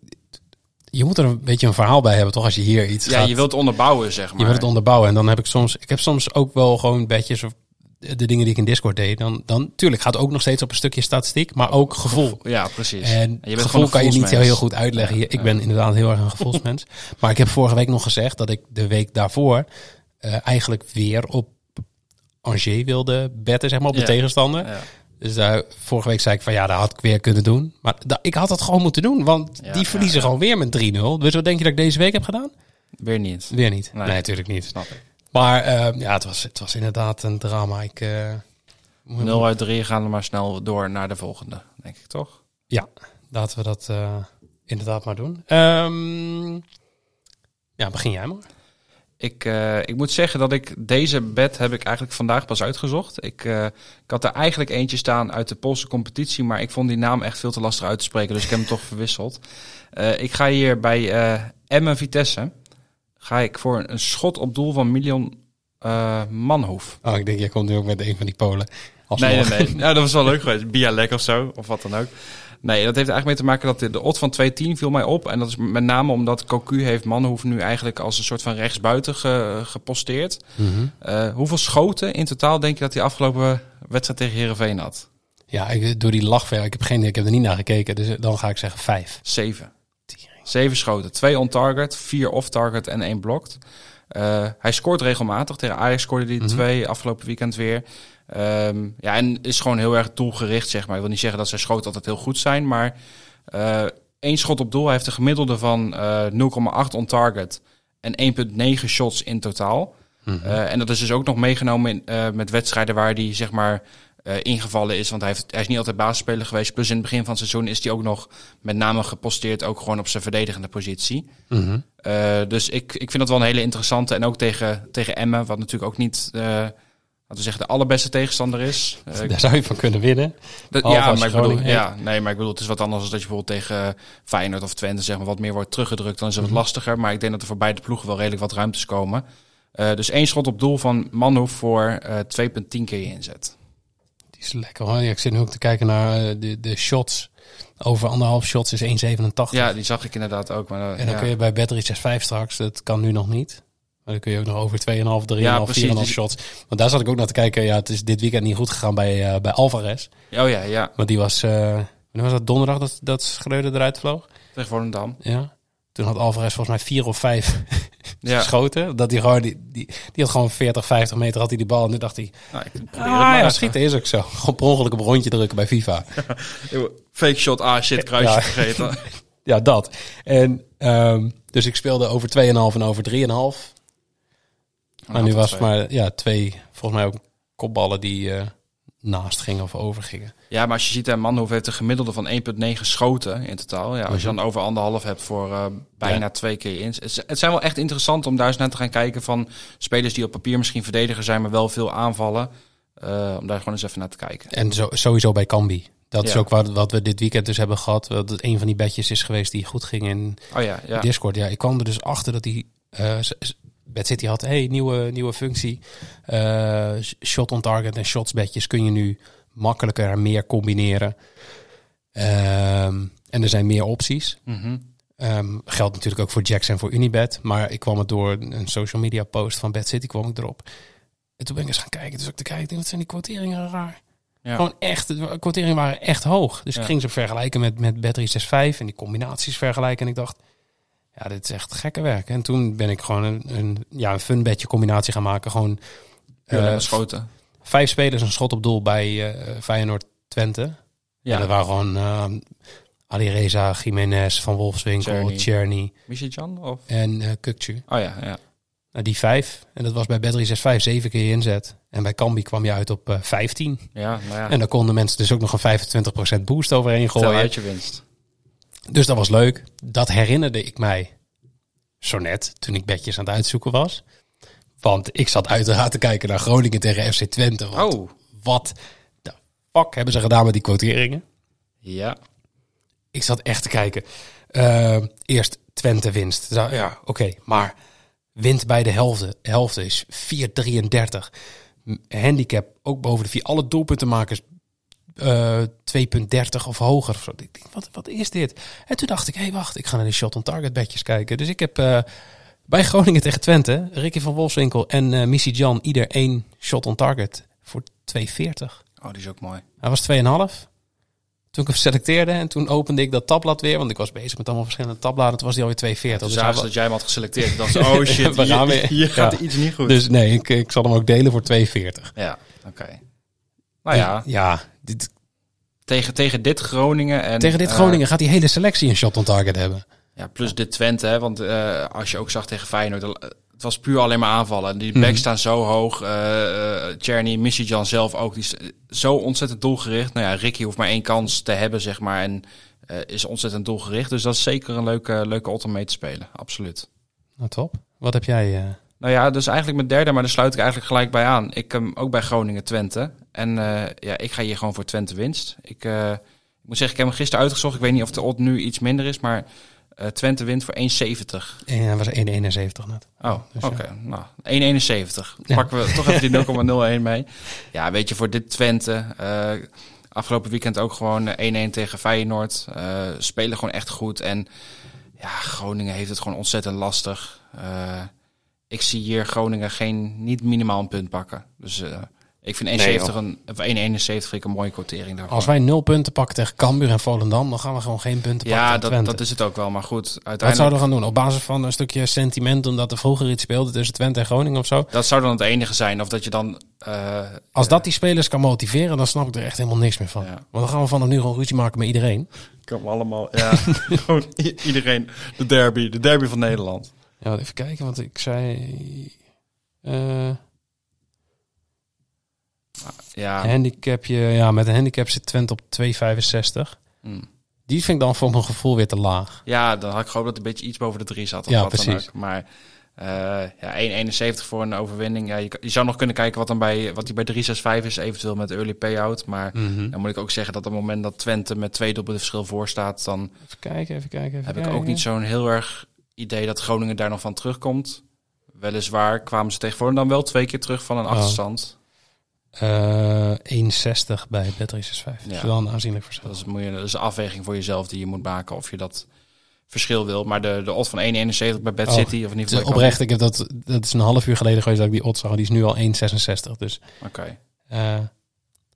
je moet er een beetje een verhaal bij hebben, toch? Als je hier iets Ja, gaat, je wilt onderbouwen, zeg maar. je wilt het onderbouwen. En dan heb ik soms, ik heb soms ook wel gewoon bedjes of de dingen die ik in Discord deed. Dan, dan tuurlijk gaat het ook nog steeds op een stukje statistiek, maar ook gevoel. Ja, precies. En je bent gevoel kan je niet gevoelsmens. heel goed uitleggen. Ja. Ik ja. ben inderdaad heel erg een gevoelsmens. maar ik heb vorige week nog gezegd dat ik de week daarvoor eh, eigenlijk weer op Angers wilde betten, zeg maar, op de Ja. tegenstander. Dus daar, vorige week zei ik van ja, dat had ik weer kunnen doen. Maar da- ik had dat gewoon moeten doen, want die verliezen gewoon weer met 3-0. Dus wat denk je dat ik deze week heb gedaan? Weer niet. Weer niet. Nee. Nee, natuurlijk niet. Snap ik. Maar eh, ja, het was, het was inderdaad een drama. Ik, eh, moet- 0 uit 3 gaan we maar snel door naar de volgende, denk ik toch? Ja, laten we dat eh, inderdaad maar doen. Ehm, ja, begin jij maar. Ik, eh, ik moet zeggen dat ik deze bed heb ik eigenlijk vandaag pas uitgezocht. Ik, eh, ik had er eigenlijk eentje staan uit de Poolse competitie, maar ik vond die naam echt veel te lastig uit te spreken, dus ik heb hem toch verwisseld. Eh, ik ga hier bij eh Emmen Vitesse ga ik voor een schot op doel van Milion eh Manhoef. Oh, ik denk, jij komt nu ook met een van die Polen. Nee, Alsnog. nee, nee. Ja, dat was wel leuk geweest. Bialek of zo, of wat dan ook. Nee, dat heeft eigenlijk mee te maken dat de, de odd van 2-10 viel mij op. En dat is met name omdat Cocu heeft Manhoef nu eigenlijk als een soort van rechtsbuiten ge- geposteerd. Mhm. Eh, hoeveel schoten in totaal denk je dat hij afgelopen wedstrijd tegen Herenveen had? Ja, ik, door die lachver, ik heb geen, ik heb er niet naar gekeken, dus dan ga ik zeggen vijf. Zeven. Zeven schoten. Twee on-target, vier off-target en één blocked. Eh, hij scoort regelmatig. Tegen Ajax scoorde hij Mhm. twee, afgelopen weekend weer. Ehm, ja, en is gewoon heel erg doelgericht, zeg maar. Ik wil niet zeggen dat zijn schoten altijd heel goed zijn, maar eh één schot op doel. Hij heeft een gemiddelde van eh 0,8 on-target en 1,9 shots in totaal. Eh, en dat is dus ook nog meegenomen in, met wedstrijden waar hij zeg maar eh, ingevallen is. Want hij, heeft, hij is niet altijd basisspeler geweest. Plus in het begin van het seizoen is hij ook nog met name geposteerd. Ook gewoon op zijn verdedigende positie. Mhm. Eh, dus ik, ik vind dat wel een hele interessante. En ook tegen, tegen Emmen, wat natuurlijk ook niet... laten we zeggen, de allerbeste tegenstander is. Daar zou je van kunnen winnen. dat- ja, als maar ik bedoel, ja, nee, maar ik bedoel, het is wat anders dan dat je bijvoorbeeld tegen Feyenoord of Twente zeg maar, wat meer wordt teruggedrukt. Dan is het Mhm. wat lastiger. Maar ik denk dat er voor beide ploegen wel redelijk wat ruimtes komen. Dus één schot op doel van Manhoef voor eh 2,10 keer je inzet. Die is lekker hoor. Ja, ik zit nu ook te kijken naar eh, de, de shots. Over anderhalf shots is 1,87. Ja, die zag ik inderdaad ook. Maar, eh, En dan ja. kun je bij Battery 6.5 straks, dat kan nu nog niet. Maar dan kun je ook nog over 2,5, 3,5, Ja, 4,5 precies. Dus- shots. Want daar zat ik ook naar te kijken. Ja, het is dit weekend niet goed gegaan bij, eh, bij Alvarez. Oh ja, ja. Want die was, wanneer was dat donderdag dat, dat Schreuder eruit vloog? Tegen Volendam. Ja. Toen had Alvarez volgens mij vier of vijf Ja. geschoten. Dat hij gewoon, die, die, die had gewoon 40, 50 meter had hij die bal. En toen dacht hij, Nou, ik probeer ah het maar ja, schieten is ook zo. Gewoon per ongeluk op een rondje drukken bij FIFA. Fake shot, ah shit, kruisje Ja. vergeten. Ja, dat. En ehm, dus ik speelde over 2,5 en over 3,5. Maar nu was het maar ja, twee, volgens mij ook kopballen die eh, naast gingen of over gingen. Ja, maar als je ziet, hè, Manhoef heeft een gemiddelde van 1,9 schoten in totaal. Ja, als je dan over anderhalf hebt voor eh, bijna Mhm. Ja. twee keer in. Het, het zijn wel echt interessant om daar eens naar te gaan kijken van spelers die op papier misschien verdediger zijn, maar wel veel aanvallen. Eh, om daar gewoon eens even naar te kijken. En zo, sowieso bij Cambi. Dat is ook wat, wat we dit weekend dus hebben gehad. Dat het een van die bedjes is geweest die goed ging in Oh ja, ja. Discord. Ja, ik kwam er dus achter dat die s- s- Bad City had, hey, nieuwe, nieuwe functie. Eh, shot on target en shots bedjes kun je nu makkelijker en meer combineren. Ehm, en er zijn meer opties. Ehm, geldt natuurlijk ook voor Jacks en voor Unibet. Maar ik kwam het door een social media post van Bad City kwam ik erop. En toen ben ik eens gaan kijken. Dus ook te kijken, ik wat zijn die quoteringen raar. Ja. Gewoon echt, de quoteringen waren echt hoog. Dus Ja. ik ging ze vergelijken met, met Battery 6.5 en die combinaties vergelijken. En ik dacht, ja, dit is echt gekke werk. En toen ben ik gewoon een, een, ja, een fun bedje combinatie gaan maken. Gewoon eh, schoten. vijf spelers een schot op doel bij eh Feyenoord Twente. Ja. En dat waren gewoon uh, Ali Reza, Jiménez, Van Wolfswinkel, Czerny. Michijan of? en Kukcu. Oh ja, ja. Nou, die vijf. En dat was bij Battery 6.5 zeven keer je inzet. En bij Cambi kwam je uit op eh 15. Ja, nou ja. En daar konden mensen dus ook nog een 25% boost overheen Tel gooien. uit je winst. Dus dat was leuk. Dat herinnerde ik mij zo net toen ik bedjes aan het uitzoeken was. Want ik zat uiteraard te kijken naar Groningen tegen FC Twente. Want Oh, wat de fuck hebben ze gedaan met die quoteringen? ja. Ik zat echt te kijken. Eh, eerst Twente winst. Ja, oké. maar wint bij de helft, helft is 4,33. M- Handicap ook boven de 4. Alle doelpuntenmakers eh 2,30 of hoger. Of zo. Ik denk, wat, wat is dit? En toen dacht ik, hé hey, wacht, ik ga naar die shot on target bedjes kijken. Dus ik heb eh, bij Groningen tegen Twente, Ricky van Wolfswinkel en eh Missy Jan ieder één shot on target voor 2,40. Oh, die is ook mooi. Hij was 2,5. Toen ik hem selecteerde en toen opende ik dat tabblad weer. Want ik was bezig met allemaal verschillende tabbladen. Toen was die alweer 240. Dus Dus, zagen dat jij hem had geselecteerd. Dan dacht oh shit, We gaan hier, weer. hier gaat Ja. iets niet goed. dus nee, ik, ik zal hem ook delen voor 240. ja, oké. Nou ja, Ja, dit, tegen, tegen dit Groningen en... tegen dit eh, Groningen gaat die hele selectie een shot on target hebben. Ja, plus dit Twente, hè, want eh, als je ook zag tegen Feyenoord, eh, het was puur alleen maar aanvallen. Die Mhm. backs staan zo hoog. eh uh, Missy-Jan zelf ook, die is zo ontzettend doelgericht. Nou ja, Ricky hoeft maar één kans te hebben, zeg maar, en is ontzettend doelgericht. Dus dat is zeker een leuke, leuke om mee te spelen, absoluut. Nou, top. Wat heb jij? Nou ja, dus eigenlijk mijn derde, maar daar sluit ik eigenlijk gelijk bij aan. Ik hem ook bij Groningen Twente. En eh, ja, ik ga hier gewoon voor Twente winst. Ik, eh, ik moet zeggen, ik heb hem gisteren uitgezocht. Ik weet niet of de odd nu iets minder is, maar eh, Twente wint voor 1,70. eh, hij was 1,71 net. Oh, Dus oké. ja. Nou, 1,71. Ja. Pakken we toch even die 0,01 mee. Ja, weet je, voor dit Twente. afgelopen weekend ook gewoon eh, 1-1 tegen Feyenoord. spelen gewoon echt goed. En ja, Groningen heeft het gewoon ontzettend lastig. Eh, ik zie hier Groningen geen, niet minimaal een punt pakken. Dus eh, ik vind 1,70 een, of 1,71 vind ik een mooie quotering daarvoor. Als wij nul punten pakken tegen Cambuur en Volendam, dan gaan we gewoon geen punten pakken ja, tegen dat, Twente. dat is het ook wel. Maar goed, Wat uiteindelijk... zouden we gaan doen? Op basis van een stukje sentiment, omdat er vroeger iets speelde tussen Twente en Groningen of zo? Dat zou dan het enige zijn. Of dat je dan... eh, Als dat die spelers kan motiveren, dan snap ik er echt helemaal niks meer van. Ja. Want dan gaan we vanaf nu gewoon ruzie maken met iedereen. Kom allemaal, ja. Gewoon iedereen. De derby, de derby van Nederland. Ja, even kijken, want ik zei... eh Ja, handicapje, ja, met een handicap zit Twente op 2,65. hm. Die vind ik dan voor mijn gevoel weer te laag. ja dan had ik gehoopt dat het een beetje iets boven de drie zat. Of Ja, wat dan precies. ook. Maar eh ja, 1,71 voor een overwinning. Ja, je, zou nog kunnen kijken wat dan bij wat die bij 3,65 is, eventueel met early payout. Maar Mhm. dan moet ik ook zeggen dat op het moment dat Twente met twee doelpunten verschil voor staat, dan Even kijken, even kijken. Even heb ik ook niet zo'n heel erg idee dat Groningen daar nog van terugkomt. Weliswaar kwamen ze tegen Volendam wel twee keer terug van een Oh. achterstand. Eh 1,60 bij Bet365. Dat is Ja. wel een aanzienlijk verschil. Dat is, moet je, dat is een afweging voor jezelf die je moet maken of je dat verschil wil. Maar de, de odd van 1,71 bij Bad Oh, City, of in ieder Het is geval... bij oprecht, ik heb dat, dat is een half uur geleden geweest dat ik die odds zag. Die is nu al 1,66. Dus. Oké, eh,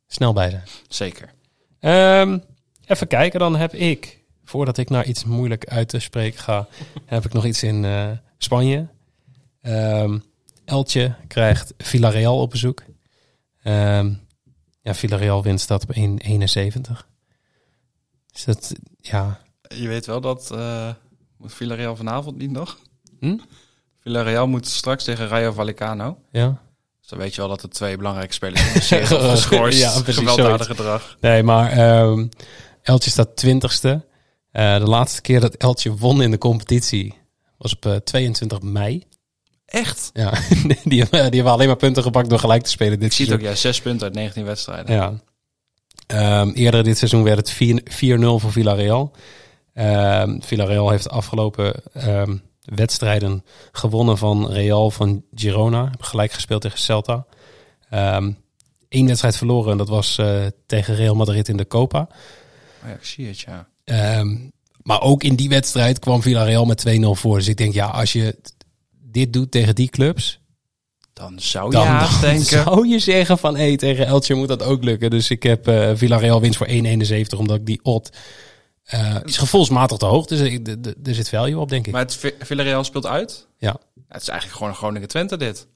snel bij zijn. zeker. Ehm, even kijken, dan heb ik, voordat ik naar iets moeilijk uit te spreken ga, heb ik nog iets in eh, Spanje. Ehm Eltje krijgt Villarreal op bezoek. Ehm, ja, Villarreal wint staat op 1,71. Dus dat, ja, Je weet wel dat... eh moet Villarreal vanavond niet nog? Hm? Villarreal moet straks tegen Rayo Vallecano. ja. Dus dan weet je wel dat er twee belangrijke spelers zijn geschorst. Ja, precies, Gewelddadig gedrag. Nee, maar ehm Eltje staat twintigste. Eh de laatste keer dat Eltje won in de competitie was op eh, 22 mei. Echt? Ja, die, hebben- die hebben alleen maar punten gepakt door gelijk te spelen dit Ik zie het ook, seizoen. ja. Zes punten uit 19 wedstrijden. Ja. Ehm, eerder dit seizoen werd het 4 4-0 voor Villarreal. Ehm, Villarreal heeft de afgelopen ehm, wedstrijden gewonnen van Real van Girona. Hebben gelijk gespeeld tegen Celta. Eén wedstrijd verloren en dat was eh, tegen Real Madrid in de Copa. Oh ja, ik zie het, ja. Ehm, maar ook in die wedstrijd kwam Villarreal met 2-0 voor. Dus ik denk, ja, als je dit doet tegen die clubs, Dan zou je dan, dan denken... zou je zeggen van, hé, tegen Elche moet dat ook lukken. Dus ik heb eh Villarreal winst voor 1,71, omdat ik die odd... eh is gevoelsmatig te hoog, dus d- er zit value op, denk ik. Maar het Vi- Villarreal speelt uit? Ja. Het is eigenlijk gewoon een Groningen-Twente dit.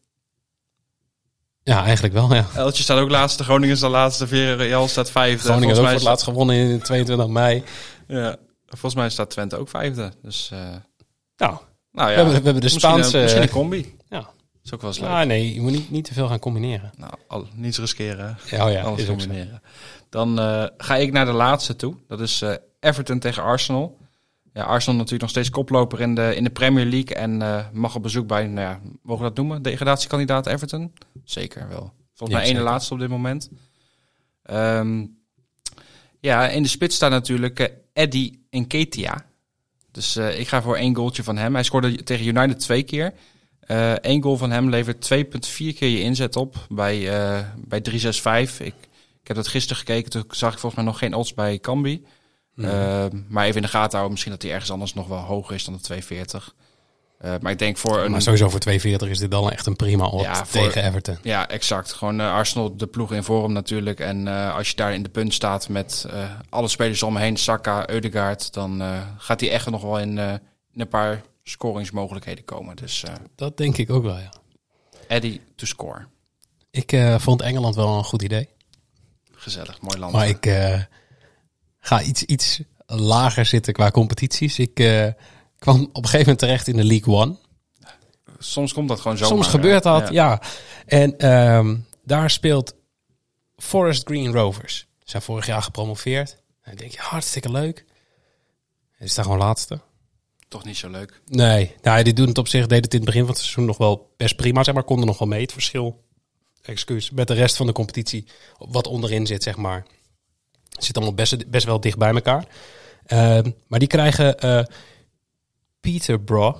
Ja, eigenlijk wel, ja. Eltje staat ook laatste, Groningen staat laatste, Villarreal staat vijfde. Groningen heeft ook voor het laatst gewonnen in 22 mei. Ja, volgens mij staat Twente ook vijfde. Dus, eh, Nou, nou ja, we, hebben, we hebben de misschien, Spaanse... een, misschien een combi. ja. Is ook wel eens leuk. Ah, nee, je moet niet, niet te veel gaan combineren. Nou, al, niets riskeren. Ja, oh ja, alles is combineren. Dan eh, ga ik naar de laatste toe. Dat is eh, Everton tegen Arsenal. Ja, Arsenal natuurlijk nog steeds koploper in de, in de Premier League. En mag op bezoek bij, nou ja, mogen we dat noemen? Degradatiekandidaat Everton? Zeker wel. Volgens Ja, mij ene zeker. laatste op dit moment. Ehm, ja, in de spits staat natuurlijk eh, Eddie Nketiah. Dus eh, ik ga voor één goaltje van hem. Hij scoorde tegen United twee keer. Eén goal van hem levert 2,4 keer je inzet op bij, eh bij 365. Ik, ik heb dat gisteren gekeken. Toen zag ik volgens mij nog geen odds bij Cambi. Mhm. Eh, maar even in de gaten houden. Misschien dat hij ergens anders nog wel hoger is dan de 240. Eh, maar ik denk voor een... Maar sowieso voor 240 is dit dan echt een prima odd Ja, voor- tegen Everton. Ja, exact. Gewoon eh, Arsenal, de ploeg in vorm natuurlijk. En eh, als je daar in de punt staat met alle spelers om me heen, Saka, Eudegaard, dan gaat hij echt nog wel in, in een paar scoringsmogelijkheden komen. Dus Dat denk ik ook wel, ja. Eddie to score. Ik vond Engeland wel een goed idee. Gezellig, mooi land. Maar ik ga iets, iets lager zitten qua competities. Ik kwam op een gegeven moment terecht in de League One. Soms komt dat gewoon zo. Soms gebeurt dat, ja. En ehm, daar speelt Forest Green Rovers. Ze zijn vorig jaar gepromoveerd. En dan denk je, hartstikke leuk. En is daar gewoon laatste. Toch niet zo leuk. Nee, nou, dit doen het op zich, deed het in het begin van het seizoen nog wel best prima, zeg maar. Konden nog wel mee, het verschil, excuus, met de rest van de competitie, wat onderin zit, zeg maar. Het zit allemaal best, best wel dicht bij elkaar. Ehm, maar die krijgen eh Peterborough.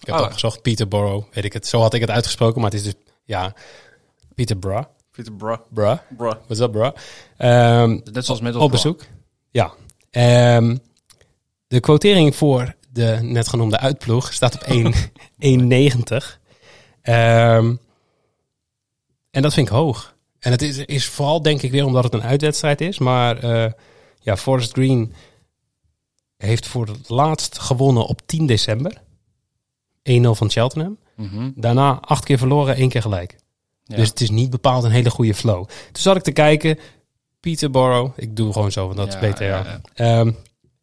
Ik heb Oh. het opgezocht, Peterborough, weet ik het. Zo had ik het uitgesproken, maar het is dus, ja, Peterborough. Peter Bra. Bruh, Bra. what's up, bruh? Ehm, Net zoals met op bezoek. Ja. Ehm, de quotering voor de net genoemde uitploeg staat op 1 1,90. Ehm, en dat vind ik hoog. En het is, is vooral denk ik weer omdat het een uitwedstrijd is. Maar eh, ja, Forest Green heeft voor het laatst gewonnen op 10 december. 1-0 van Cheltenham. Mhm. Daarna acht keer verloren, één keer gelijk. Ja. Dus het is niet bepaald een hele goede flow. Toen zat ik te kijken, Peterborough, ik doe gewoon zo, want dat Ja, is beter. Ja, ja, Ehm,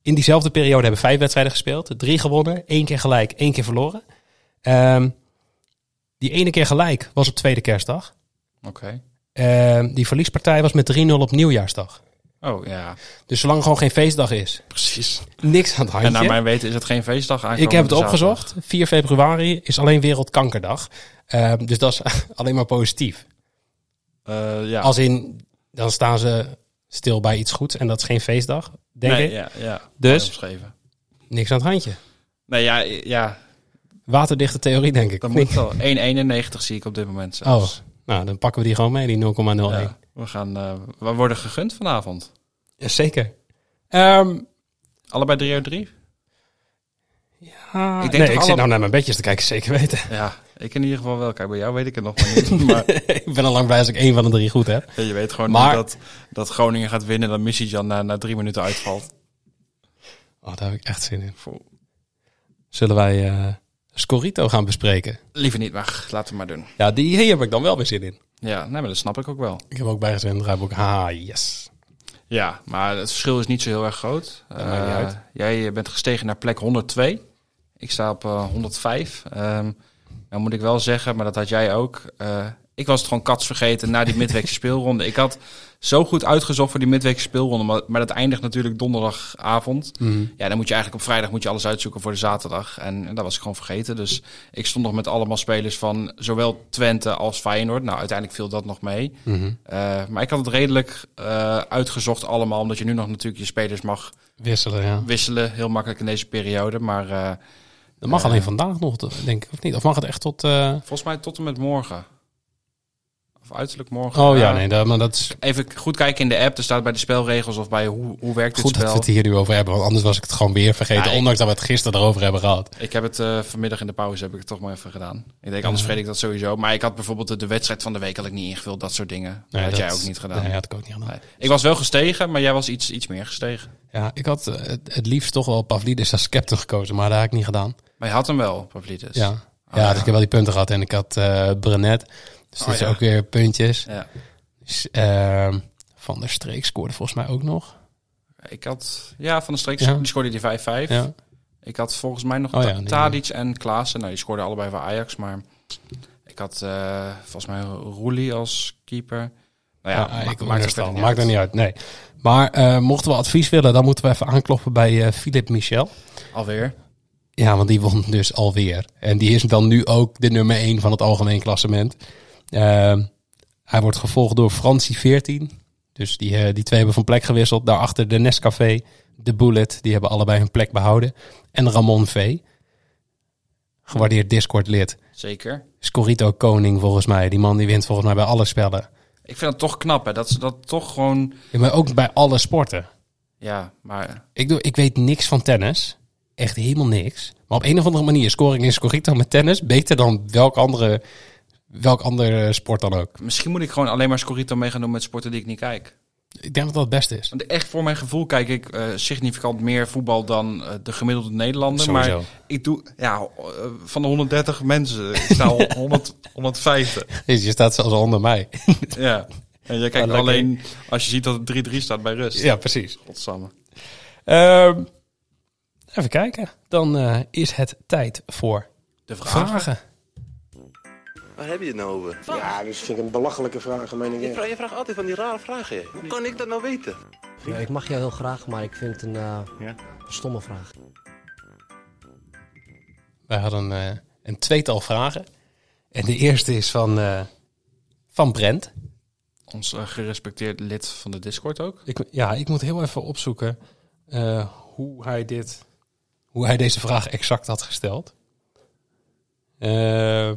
in diezelfde periode hebben vijf wedstrijden gespeeld. Drie gewonnen, één keer gelijk, één keer verloren. Ehm, die ene keer gelijk was op tweede kerstdag. Oké. Ehm, die verliespartij was met 3-0 op nieuwjaarsdag. Oh ja, Dus zolang er gewoon geen feestdag is, precies. niks aan het handje. En naar mijn weten is het geen feestdag aankomende Ik heb het zaterdag. opgezocht. 4 februari is alleen Wereldkankerdag. Ehm, dus dat is alleen maar positief. Eh, ja. Als in, dan staan ze stil bij iets goeds en dat is geen feestdag, denk nee, ik. Ja, ja. Dus? Niks aan het handje. Nee, ja, ja Waterdichte theorie, denk ik. dat of moet wel. 1,91 zie ik op dit moment Oh, nou, dan pakken we die gewoon mee, die 0,01. Ja, we, gaan, eh, we worden gegund vanavond. Ja, zeker. Ehm, Allebei 3 uit 3? ah, Ik denk nee, ik alle- zit nou naar mijn bedjes te kijken, zeker weten. Ja, ik in ieder geval wel. Kijk, bij jou weet ik het nog maar niet. maar ik ben al lang blij als ik één van de drie goed heb. je weet gewoon Maar- niet dat, dat Groningen gaat winnen... en dat Missy na, na drie minuten uitvalt. Oh, daar heb ik echt zin in. Zullen wij eh Scorito gaan bespreken? Liever niet, maar laten we maar doen. Ja, die hier heb ik dan wel weer zin in. Ja, nee, maar dat snap ik ook wel. Ik heb ook bijgezet in het draaiboek. Ha, yes. Ja, maar het verschil is niet zo heel erg groot. Eh. Jij bent gestegen naar plek 102. Ik sta op eh, 105. Ehm nou moet ik wel zeggen, maar dat had jij ook. eh, ik was het gewoon kats vergeten na die midweekse speelronde. Ik had zo goed uitgezocht voor die midweekse speelronde, maar, maar dat eindigt natuurlijk donderdagavond. Mhm. Ja, dan moet je eigenlijk op vrijdag moet je alles uitzoeken voor de zaterdag. En, en dat was ik gewoon vergeten. Dus ik stond nog met allemaal spelers van zowel Twente als Feyenoord. Nou, uiteindelijk viel dat nog mee. Mhm. Eh, maar ik had het redelijk eh, uitgezocht allemaal, omdat je nu nog natuurlijk je spelers mag Wisselen, ja. wisselen. Heel makkelijk in deze periode. Maar eh, Dat mag alleen vandaag nog, denk ik, of niet? Of mag het echt tot... volgens mij tot en met morgen. Of uiterlijk morgen. Oh ja, nee, dat, maar dat is Even goed kijken in de app. Er staat bij de spelregels of bij hoe, hoe werkt dit goed dat we spel. het hier nu over hebben. Want anders was ik het gewoon weer vergeten. Ja, ik- ondanks dat we het gisteren erover hebben gehad. Ik heb het eh, vanmiddag in de pauze heb ik het toch maar even gedaan. Ik denk, anders vergeet ik dat sowieso. Maar ik had bijvoorbeeld de, de wedstrijd van de week had ik niet ingevuld. Dat soort dingen. dat had jij ook niet gedaan. Nee, had ik ook niet gedaan. Nee. Ik was wel gestegen, maar jij was iets, iets meer gestegen. Ja, ik had eh, het, het liefst toch wel Pavlidis als captain gekozen. Maar dat heb ik niet gedaan. Maar je had hem wel, Pavlidis. Ja, Oh, ja, dus ik heb wel die punten gehad. En ik had eh Brenet. Dus dat Oh, is ook weer puntjes. Ja. Dus, ehm, Van der Streek scoorde volgens mij ook nog. Ik had, ja, van de streek Ja. die scoorde die 5-5. Ja. Ik had volgens mij nog Oh ja, nee, en Klaassen. Nou, die scoorden allebei voor Ajax. Maar ik had eh, volgens mij Roelie als keeper. Nou ja, Ja, ik maakt er niet Maakt er niet uit, nee. Maar eh, mochten we advies willen, dan moeten we even aankloppen bij eh Philippe Michel. Alweer. Ja, want die won dus alweer. En die is dan nu ook de nummer 1 van het algemeen klassement. Ehm, hij wordt gevolgd door Francie 14. Dus die, eh, die twee hebben van plek gewisseld. Daarachter de Nescafé, de Bullet. Die hebben allebei hun plek behouden. En Ramon V. Gewaardeerd Discord-lid. Zeker. Scorito Koning volgens mij. Die man die wint volgens mij bij alle spellen. Ik vind het toch knap, hè. Dat ze dat toch gewoon... Ja, maar ook bij alle sporten. Ja, maar... Ik, doe, ik weet niks van tennis. echt helemaal niks. Maar op een of andere manier scoring in Scorito met tennis beter dan welk andere, welk andere sport dan ook. Misschien moet ik gewoon alleen maar Scorito mee gaan doen met sporten die ik niet kijk. Ik denk dat dat het beste is. Want echt voor mijn gevoel kijk ik eh, significant meer voetbal dan eh, de gemiddelde Nederlander. Sowieso. Maar ik doe, ja, eh, van de 130 mensen, ik sta al 100, 150. Dus je staat zelfs onder mij. Ja. En jij kijkt alleen als je ziet dat het 3-3 staat bij rust. Ja, precies. Godsamme. Ehm, even kijken. Dan eh, is het tijd voor De vragen. Waar heb je het nou over? Ja, dus vind ik een belachelijke vraag, meen ik. Je vraagt, je vraagt altijd van die rare vragen. hè. Hoe kan ik dat nou weten? Ja, ik mag jou heel graag, maar ik vind het een eh, Ja. stomme vraag. Wij hadden eh, een tweetal vragen. En de eerste is van, eh, van Brent. Ons gerespecteerd lid van de Discord ook. Ik, ja, ik moet heel even opzoeken eh, hoe, hij dit, hoe hij deze vraag exact had gesteld. Eh,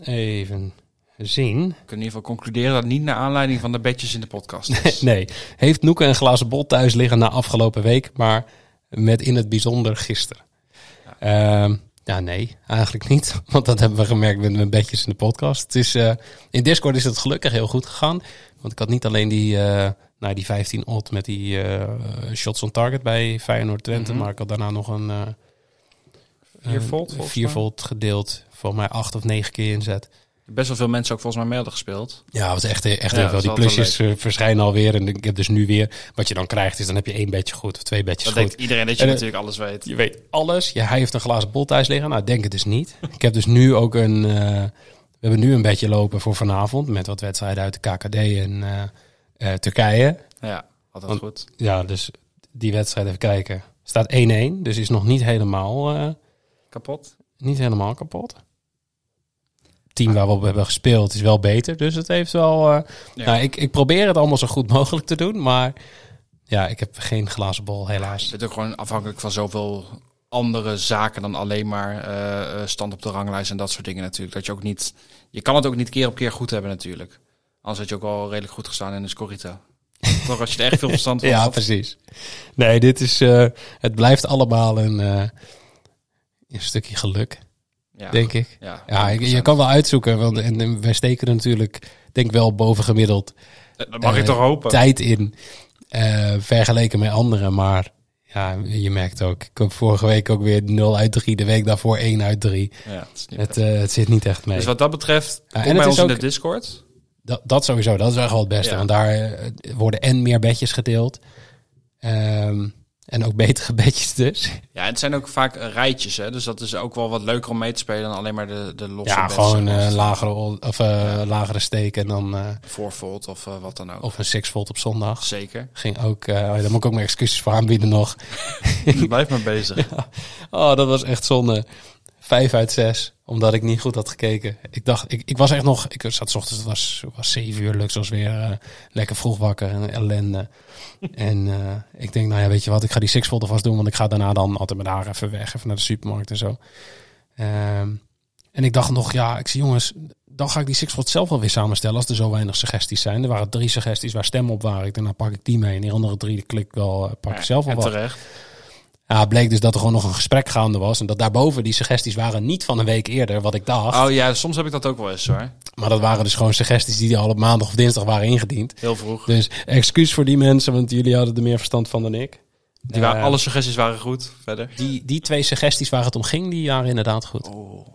even zien. We kunnen in ieder geval concluderen dat niet naar aanleiding van de bedjes in de podcast is. Nee, heeft Noeke een glazen bol thuis liggen na afgelopen week, maar met in het bijzonder gisteren? Ehm, ja, nee, eigenlijk niet. Want dat hebben we gemerkt met mijn bedjes in de podcast. Het is, eh, in Discord is het gelukkig heel goed gegaan. Want ik had niet alleen die, eh nou, die 15 odd met die eh, shots on target bij Feyenoord Twente, Mhm. maar ik had daarna nog een eh Vier een volt, volt gedeeld. Voor mij acht of negen keer inzet. Best wel veel mensen ook volgens mij mee hadden gespeeld. Ja, het was echt, echt Ja, heel veel. Die plusjes eh, verschijnen alweer. En ik heb dus nu weer... Wat je dan krijgt is, dan heb je één bedje goed of twee bedjes Dat goed. denkt iedereen dat je En, eh, natuurlijk alles weet. Je weet alles. Ja, hij heeft een glazen bol thuis liggen. Nou, denk het dus niet. Ik heb dus nu ook een... eh, we hebben nu een beetje lopen voor vanavond. Met wat wedstrijden uit de KKD en Turkije. Ja, altijd Want- goed. Ja, dus die wedstrijd even kijken. Staat 1-1. Dus is nog niet helemaal, Kapot. niet helemaal kapot. Het team waar we op hebben gespeeld is wel beter. Dus het heeft wel... eh, Ja. nou, ik, ik probeer het allemaal zo goed mogelijk te doen. Maar ja, ik heb geen glazen bol helaas. Je bent ook gewoon afhankelijk van zoveel andere zaken dan alleen maar eh, eh, stand op de ranglijst en dat soort dingen natuurlijk. Dat je ook niet, je kan het ook niet keer op keer goed hebben natuurlijk. Anders had je ook al redelijk goed gestaan in de Scorita. Toch als je er echt veel verstand van Ja, had. precies. Nee, dit is. het blijft allemaal een, een stukje geluk, Ja, denk ik. Ja, je 100%. kan wel uitzoeken, want en, en wij steken er natuurlijk, denk wel bovengemiddeld Dat mag eh, ik toch hopen. tijd in, eh, vergeleken met anderen. Maar ja, je merkt ook, ik heb vorige week ook weer 0 uit 3, de week daarvoor 1 uit 3. Ja, het, Het, eh, het zit niet echt mee. Dus wat dat betreft, kom en bij ons in ook- de Discord. Dat, dat sowieso, dat is echt wel het beste. Want daar eh, worden en meer bedjes gedeeld. Ehm, en ook betere bedjes dus. Ja, het zijn ook vaak rijtjes, hè? dus dat is ook wel wat leuker om mee te spelen dan alleen maar de, de losse Ja, bets, gewoon eh, lagere, of, eh, lagere steek en dan eh, Voorvolt of eh, wat dan ook. of een six volt op zondag. Zeker. Ging ook, eh, daar moet ik ook mijn excuses voor aanbieden nog. Blijf maar bezig. Oh, dat was echt zonde. Vijf uit zes, omdat ik niet goed had gekeken. Ik dacht, ik, ik was echt nog, ik zat 's ochtends, het was, was zeven uur, lukt was weer eh, lekker vroeg wakker en ellende. en eh, ik denk, nou ja, weet je wat, ik ga die six volt alvast doen, want ik ga daarna dan altijd met haar even weg, even naar de supermarkt en zo. Ehm, en ik dacht nog, ja, ik zie jongens, dan ga ik die six volt zelf wel weer samenstellen als er zo weinig suggesties zijn. Er waren drie suggesties waar stemmen op waren. Ik dacht, nou pak ik die mee. En die andere drie, klik ik wel, eh, pak ik zelf wel wat. Ja, het bleek dus dat er gewoon nog een gesprek gaande was. En dat daarboven die suggesties waren niet van een week eerder, wat ik dacht. Oh ja, soms heb ik dat ook wel eens hoor. Maar dat waren dus gewoon suggesties die al op maandag of dinsdag waren ingediend. Heel vroeg. Dus excuus voor die mensen, want jullie hadden er meer verstand van dan ik. Die waren, Eh, alle suggesties waren goed. Verder. Die, die twee suggesties waar het om ging, die waren inderdaad goed. Oh.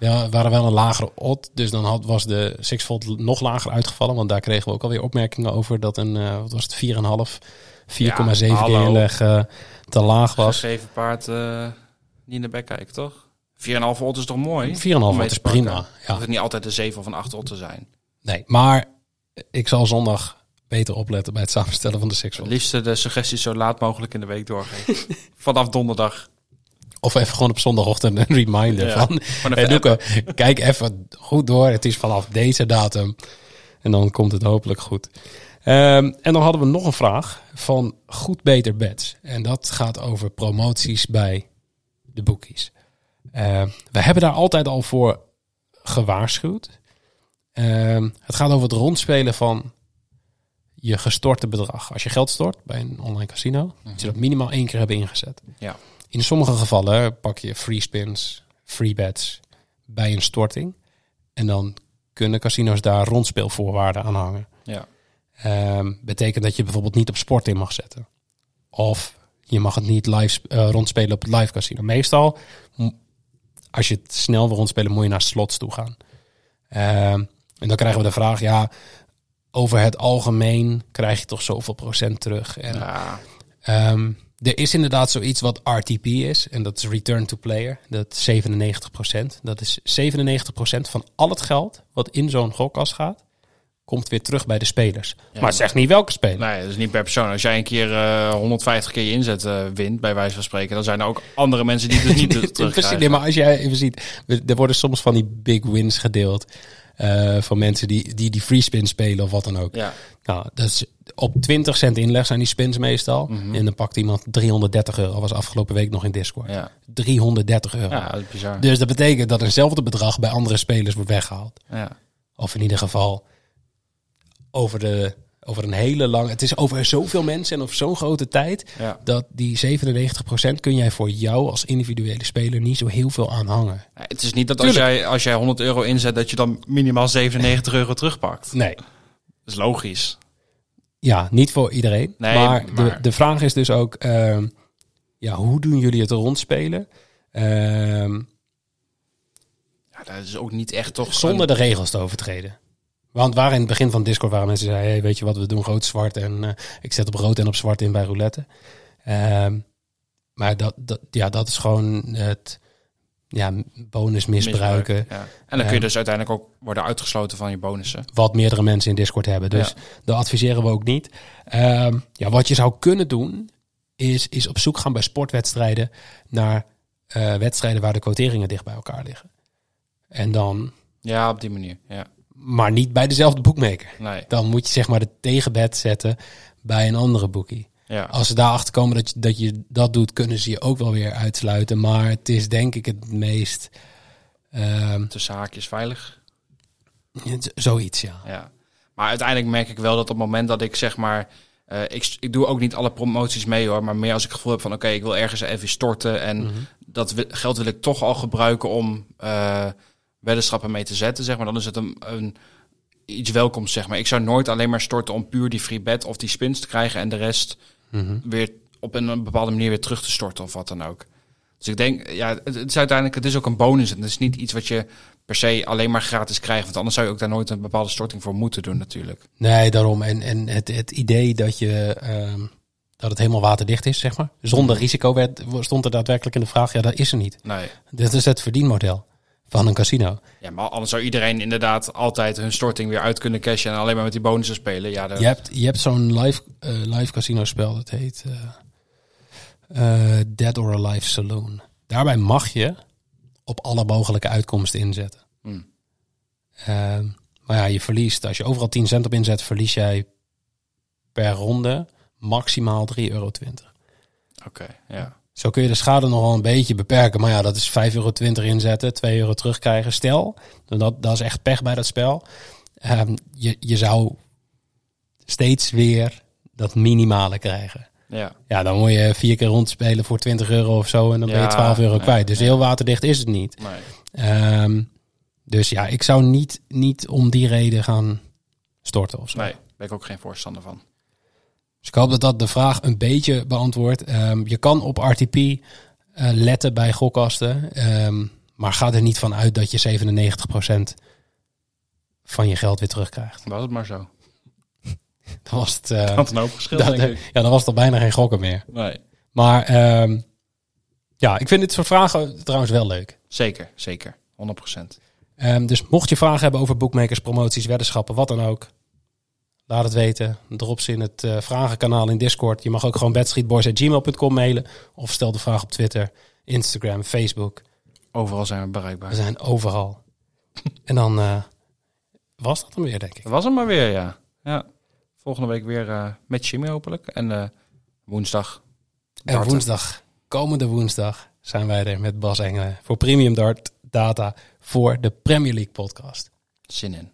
Ja, waren wel een lagere odd. Dus dan had, was de 6 volt nog lager uitgevallen. Want daar kregen we ook alweer opmerkingen over dat een, eh, wat was het, 4,5, 4,7 Ja, keer inleg te laag was. Gegeven paard eh, niet in de bek kijken, toch? 4,5 volt is toch mooi? 4,5 Om mee volt te is prima. Ja. Hoeft niet altijd een 7 of een 8 volt te zijn. Nee, maar ik zal zondag beter opletten bij het samenstellen van de six Het volt. liefst de suggesties zo laat mogelijk in de week doorgeven. Vanaf donderdag. Of even gewoon op zondagochtend een reminder Ja, van... Hey, Doeke, kijk even goed door. Het is vanaf deze datum. En dan komt het hopelijk goed. Ehm, en dan hadden we nog een vraag van Goed Beter Bets. En dat gaat over promoties bij de bookies. Ehm, we hebben daar altijd al voor gewaarschuwd. Ehm, het gaat over het rondspelen van je gestorte bedrag. Als je geld stort bij een online casino, moet je dat minimaal één keer hebben ingezet. Ja. in sommige gevallen pak je free spins, free bets bij een storting. En dan kunnen casino's daar rondspeelvoorwaarden aan hangen. Ja. Ehm, betekent dat je bijvoorbeeld niet op sport in mag zetten. Of je mag het niet live eh, rondspelen op het live casino. Meestal, als je het snel wil rondspelen, moet je naar slots toe gaan. Ehm, en dan krijgen we de vraag, ja, over het algemeen krijg je toch zoveel procent terug. En, Ja. Ehm, er is inderdaad zoiets wat RTP is. En dat is Return to Player. Dat is 97%. Dat is 97% van al het geld wat in zo'n gokkas gaat, komt weer terug bij de spelers. Ja, maar zeg niet welke speler. Nee, dat is niet per persoon. Als jij een keer eh, 150 keer je inzet eh, wint, bij wijze van spreken, dan zijn er ook andere mensen die het dus niet Precies, terugkrijgen. nee, maar als jij even ziet, er worden soms van die big wins gedeeld. eh, van mensen die, die die free spin spelen of wat dan ook. Ja. Nou, dat is op 20 cent inleg zijn die spins meestal. Mhm. En dan pakt iemand 330 euro. Was afgelopen week nog in Discord. Ja. 330 euro. ja, dat is bizar. Dus dat betekent dat eenzelfde bedrag bij andere spelers wordt weggehaald. Ja. Of in ieder geval over, de, over een hele lange... Het is over zoveel mensen en over zo'n grote tijd... Ja. dat die 97% kun jij voor jou als individuele speler niet zo heel veel aan hangen. Het is niet dat als Tuurlijk. jij, als jij 100 euro inzet, dat je dan minimaal 97 euro terugpakt. Nee. Dat is logisch. Ja, niet voor iedereen. Nee, maar, De, maar- de vraag is dus ook... ehm, ja, hoe doen jullie het rondspelen? Ehm, Ja, dat is ook niet echt toch... zonder een- de regels te overtreden. Want waar in het begin van Discord waren mensen die zeiden... Hey, weet je wat, we doen rood, zwart en eh, ik zet op rood en op zwart in bij roulette. Ehm, maar dat, dat, ja, dat is gewoon het ja, bonus misbruiken. misbruik, Ja. En dan kun je Ehm, dus uiteindelijk ook worden uitgesloten van je bonussen. Wat meerdere mensen in Discord hebben. Dus dat adviseren we ook niet. Ehm, ja, wat je zou kunnen doen, is, is op zoek gaan bij sportwedstrijden naar eh, wedstrijden waar de quoteringen dicht bij elkaar liggen. En dan, Ja, op die manier. Ja. Maar niet bij dezelfde boekmaker. Nee. Dan moet je zeg maar de tegenbed zetten bij een andere boekie. Ja. Als ze daarachter komen dat je, dat je dat doet, kunnen ze je ook wel weer uitsluiten. Maar het is denk ik het meest ehm, Tussen haakjes veilig. zoiets, ja. Ja. Maar uiteindelijk merk ik wel dat op het moment dat ik zeg maar... eh, ik, ik doe ook niet alle promoties mee hoor. Maar meer als ik het gevoel heb van... Oké, ik wil ergens even storten. En Mhm. dat geld wil ik toch al gebruiken om eh weddenschappen mee te zetten. Zeg maar. Dan is het een, een, iets welkoms zeg maar. Ik zou nooit alleen maar storten om puur die free bet of die spins te krijgen. En de rest Mhm. weer op een bepaalde manier weer terug te storten of wat dan ook. Dus ik denk, ja, het, is uiteindelijk, het is ook een bonus. En het is niet iets wat je per se alleen maar gratis krijgt. Want anders zou je ook daar nooit een bepaalde storting voor moeten doen natuurlijk. Nee, daarom. En, en het, het idee dat je ehm, dat het helemaal waterdicht is, zeg maar. Zonder risico werd, stond er daadwerkelijk in de vraag. Ja, dat is er niet. Nee. Dit is het verdienmodel van een casino. Ja, maar anders zou iedereen inderdaad altijd hun storting weer uit kunnen cashen en alleen maar met die bonussen spelen. Ja, de, Je hebt, je hebt zo'n live, eh, live casino spel, dat heet eh, eh, Dead or Alive Saloon. Daarbij mag je op alle mogelijke uitkomsten inzetten. Hmm. Ehm, maar ja, je verliest, als je overal 10 cent op inzet, verlies jij per ronde maximaal 3,20 euro. Oké, ja. Zo kun je de schade nogal een beetje beperken. Maar ja, dat is 5,20 euro inzetten, 2 euro terugkrijgen. Stel, dat, dat is echt pech bij dat spel. Ehm, je, je zou steeds weer dat minimale krijgen. Ja. Ja, dan moet je vier keer rondspelen voor 20 euro of zo. En dan ben je Ja, 12 euro nee, kwijt. Dus nee. heel waterdicht is het niet. Nee. Ehm, dus ja, ik zou niet, niet om die reden gaan storten of zo. nee, ben ik ook geen voorstander van. Dus ik hoop dat dat de vraag een beetje beantwoordt. Ehm, je kan op RTP eh, letten bij gokkasten. ehm, maar ga er niet van uit dat je 97% van je geld weer terugkrijgt. Was het maar zo. Dan was het, eh, Had een hoop verschil, dat- denk ik. Ja, dan was het al bijna geen gokken meer. Nee. Maar ehm, ja, ik vind dit soort vragen trouwens wel leuk. Zeker, zeker. 100%. Ehm, dus mocht je vragen hebben over boekmakers, promoties, weddenschappen, wat dan ook. Laat het weten. Drop ze in het eh, vragenkanaal in Discord. Je mag ook gewoon bedstreetboys.gmail.com mailen. Of stel de vraag op Twitter, Instagram, Facebook. Overal zijn we bereikbaar. We zijn overal. en dan eh, was dat dan weer, denk ik. Dat was hem maar weer, ja. ja. Volgende week weer eh, met Jimmy hopelijk. En woensdag. En woensdag, komende woensdag, zijn wij er met Bas Engelen voor Premium Dart Data voor de Premier League podcast. Zin in.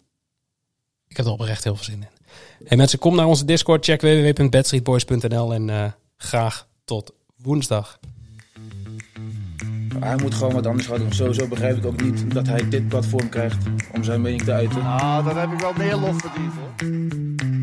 Ik heb er oprecht heel veel zin in. Hey mensen, kom naar onze Discord, check www.bedstreetboys.nl en eh, graag tot woensdag. Hij moet gewoon wat anders gaan doen. Sowieso begrijp ik ook niet dat hij dit platform krijgt om zijn mening te uiten. Nou, dan heb ik wel meer lof verdiend hoor.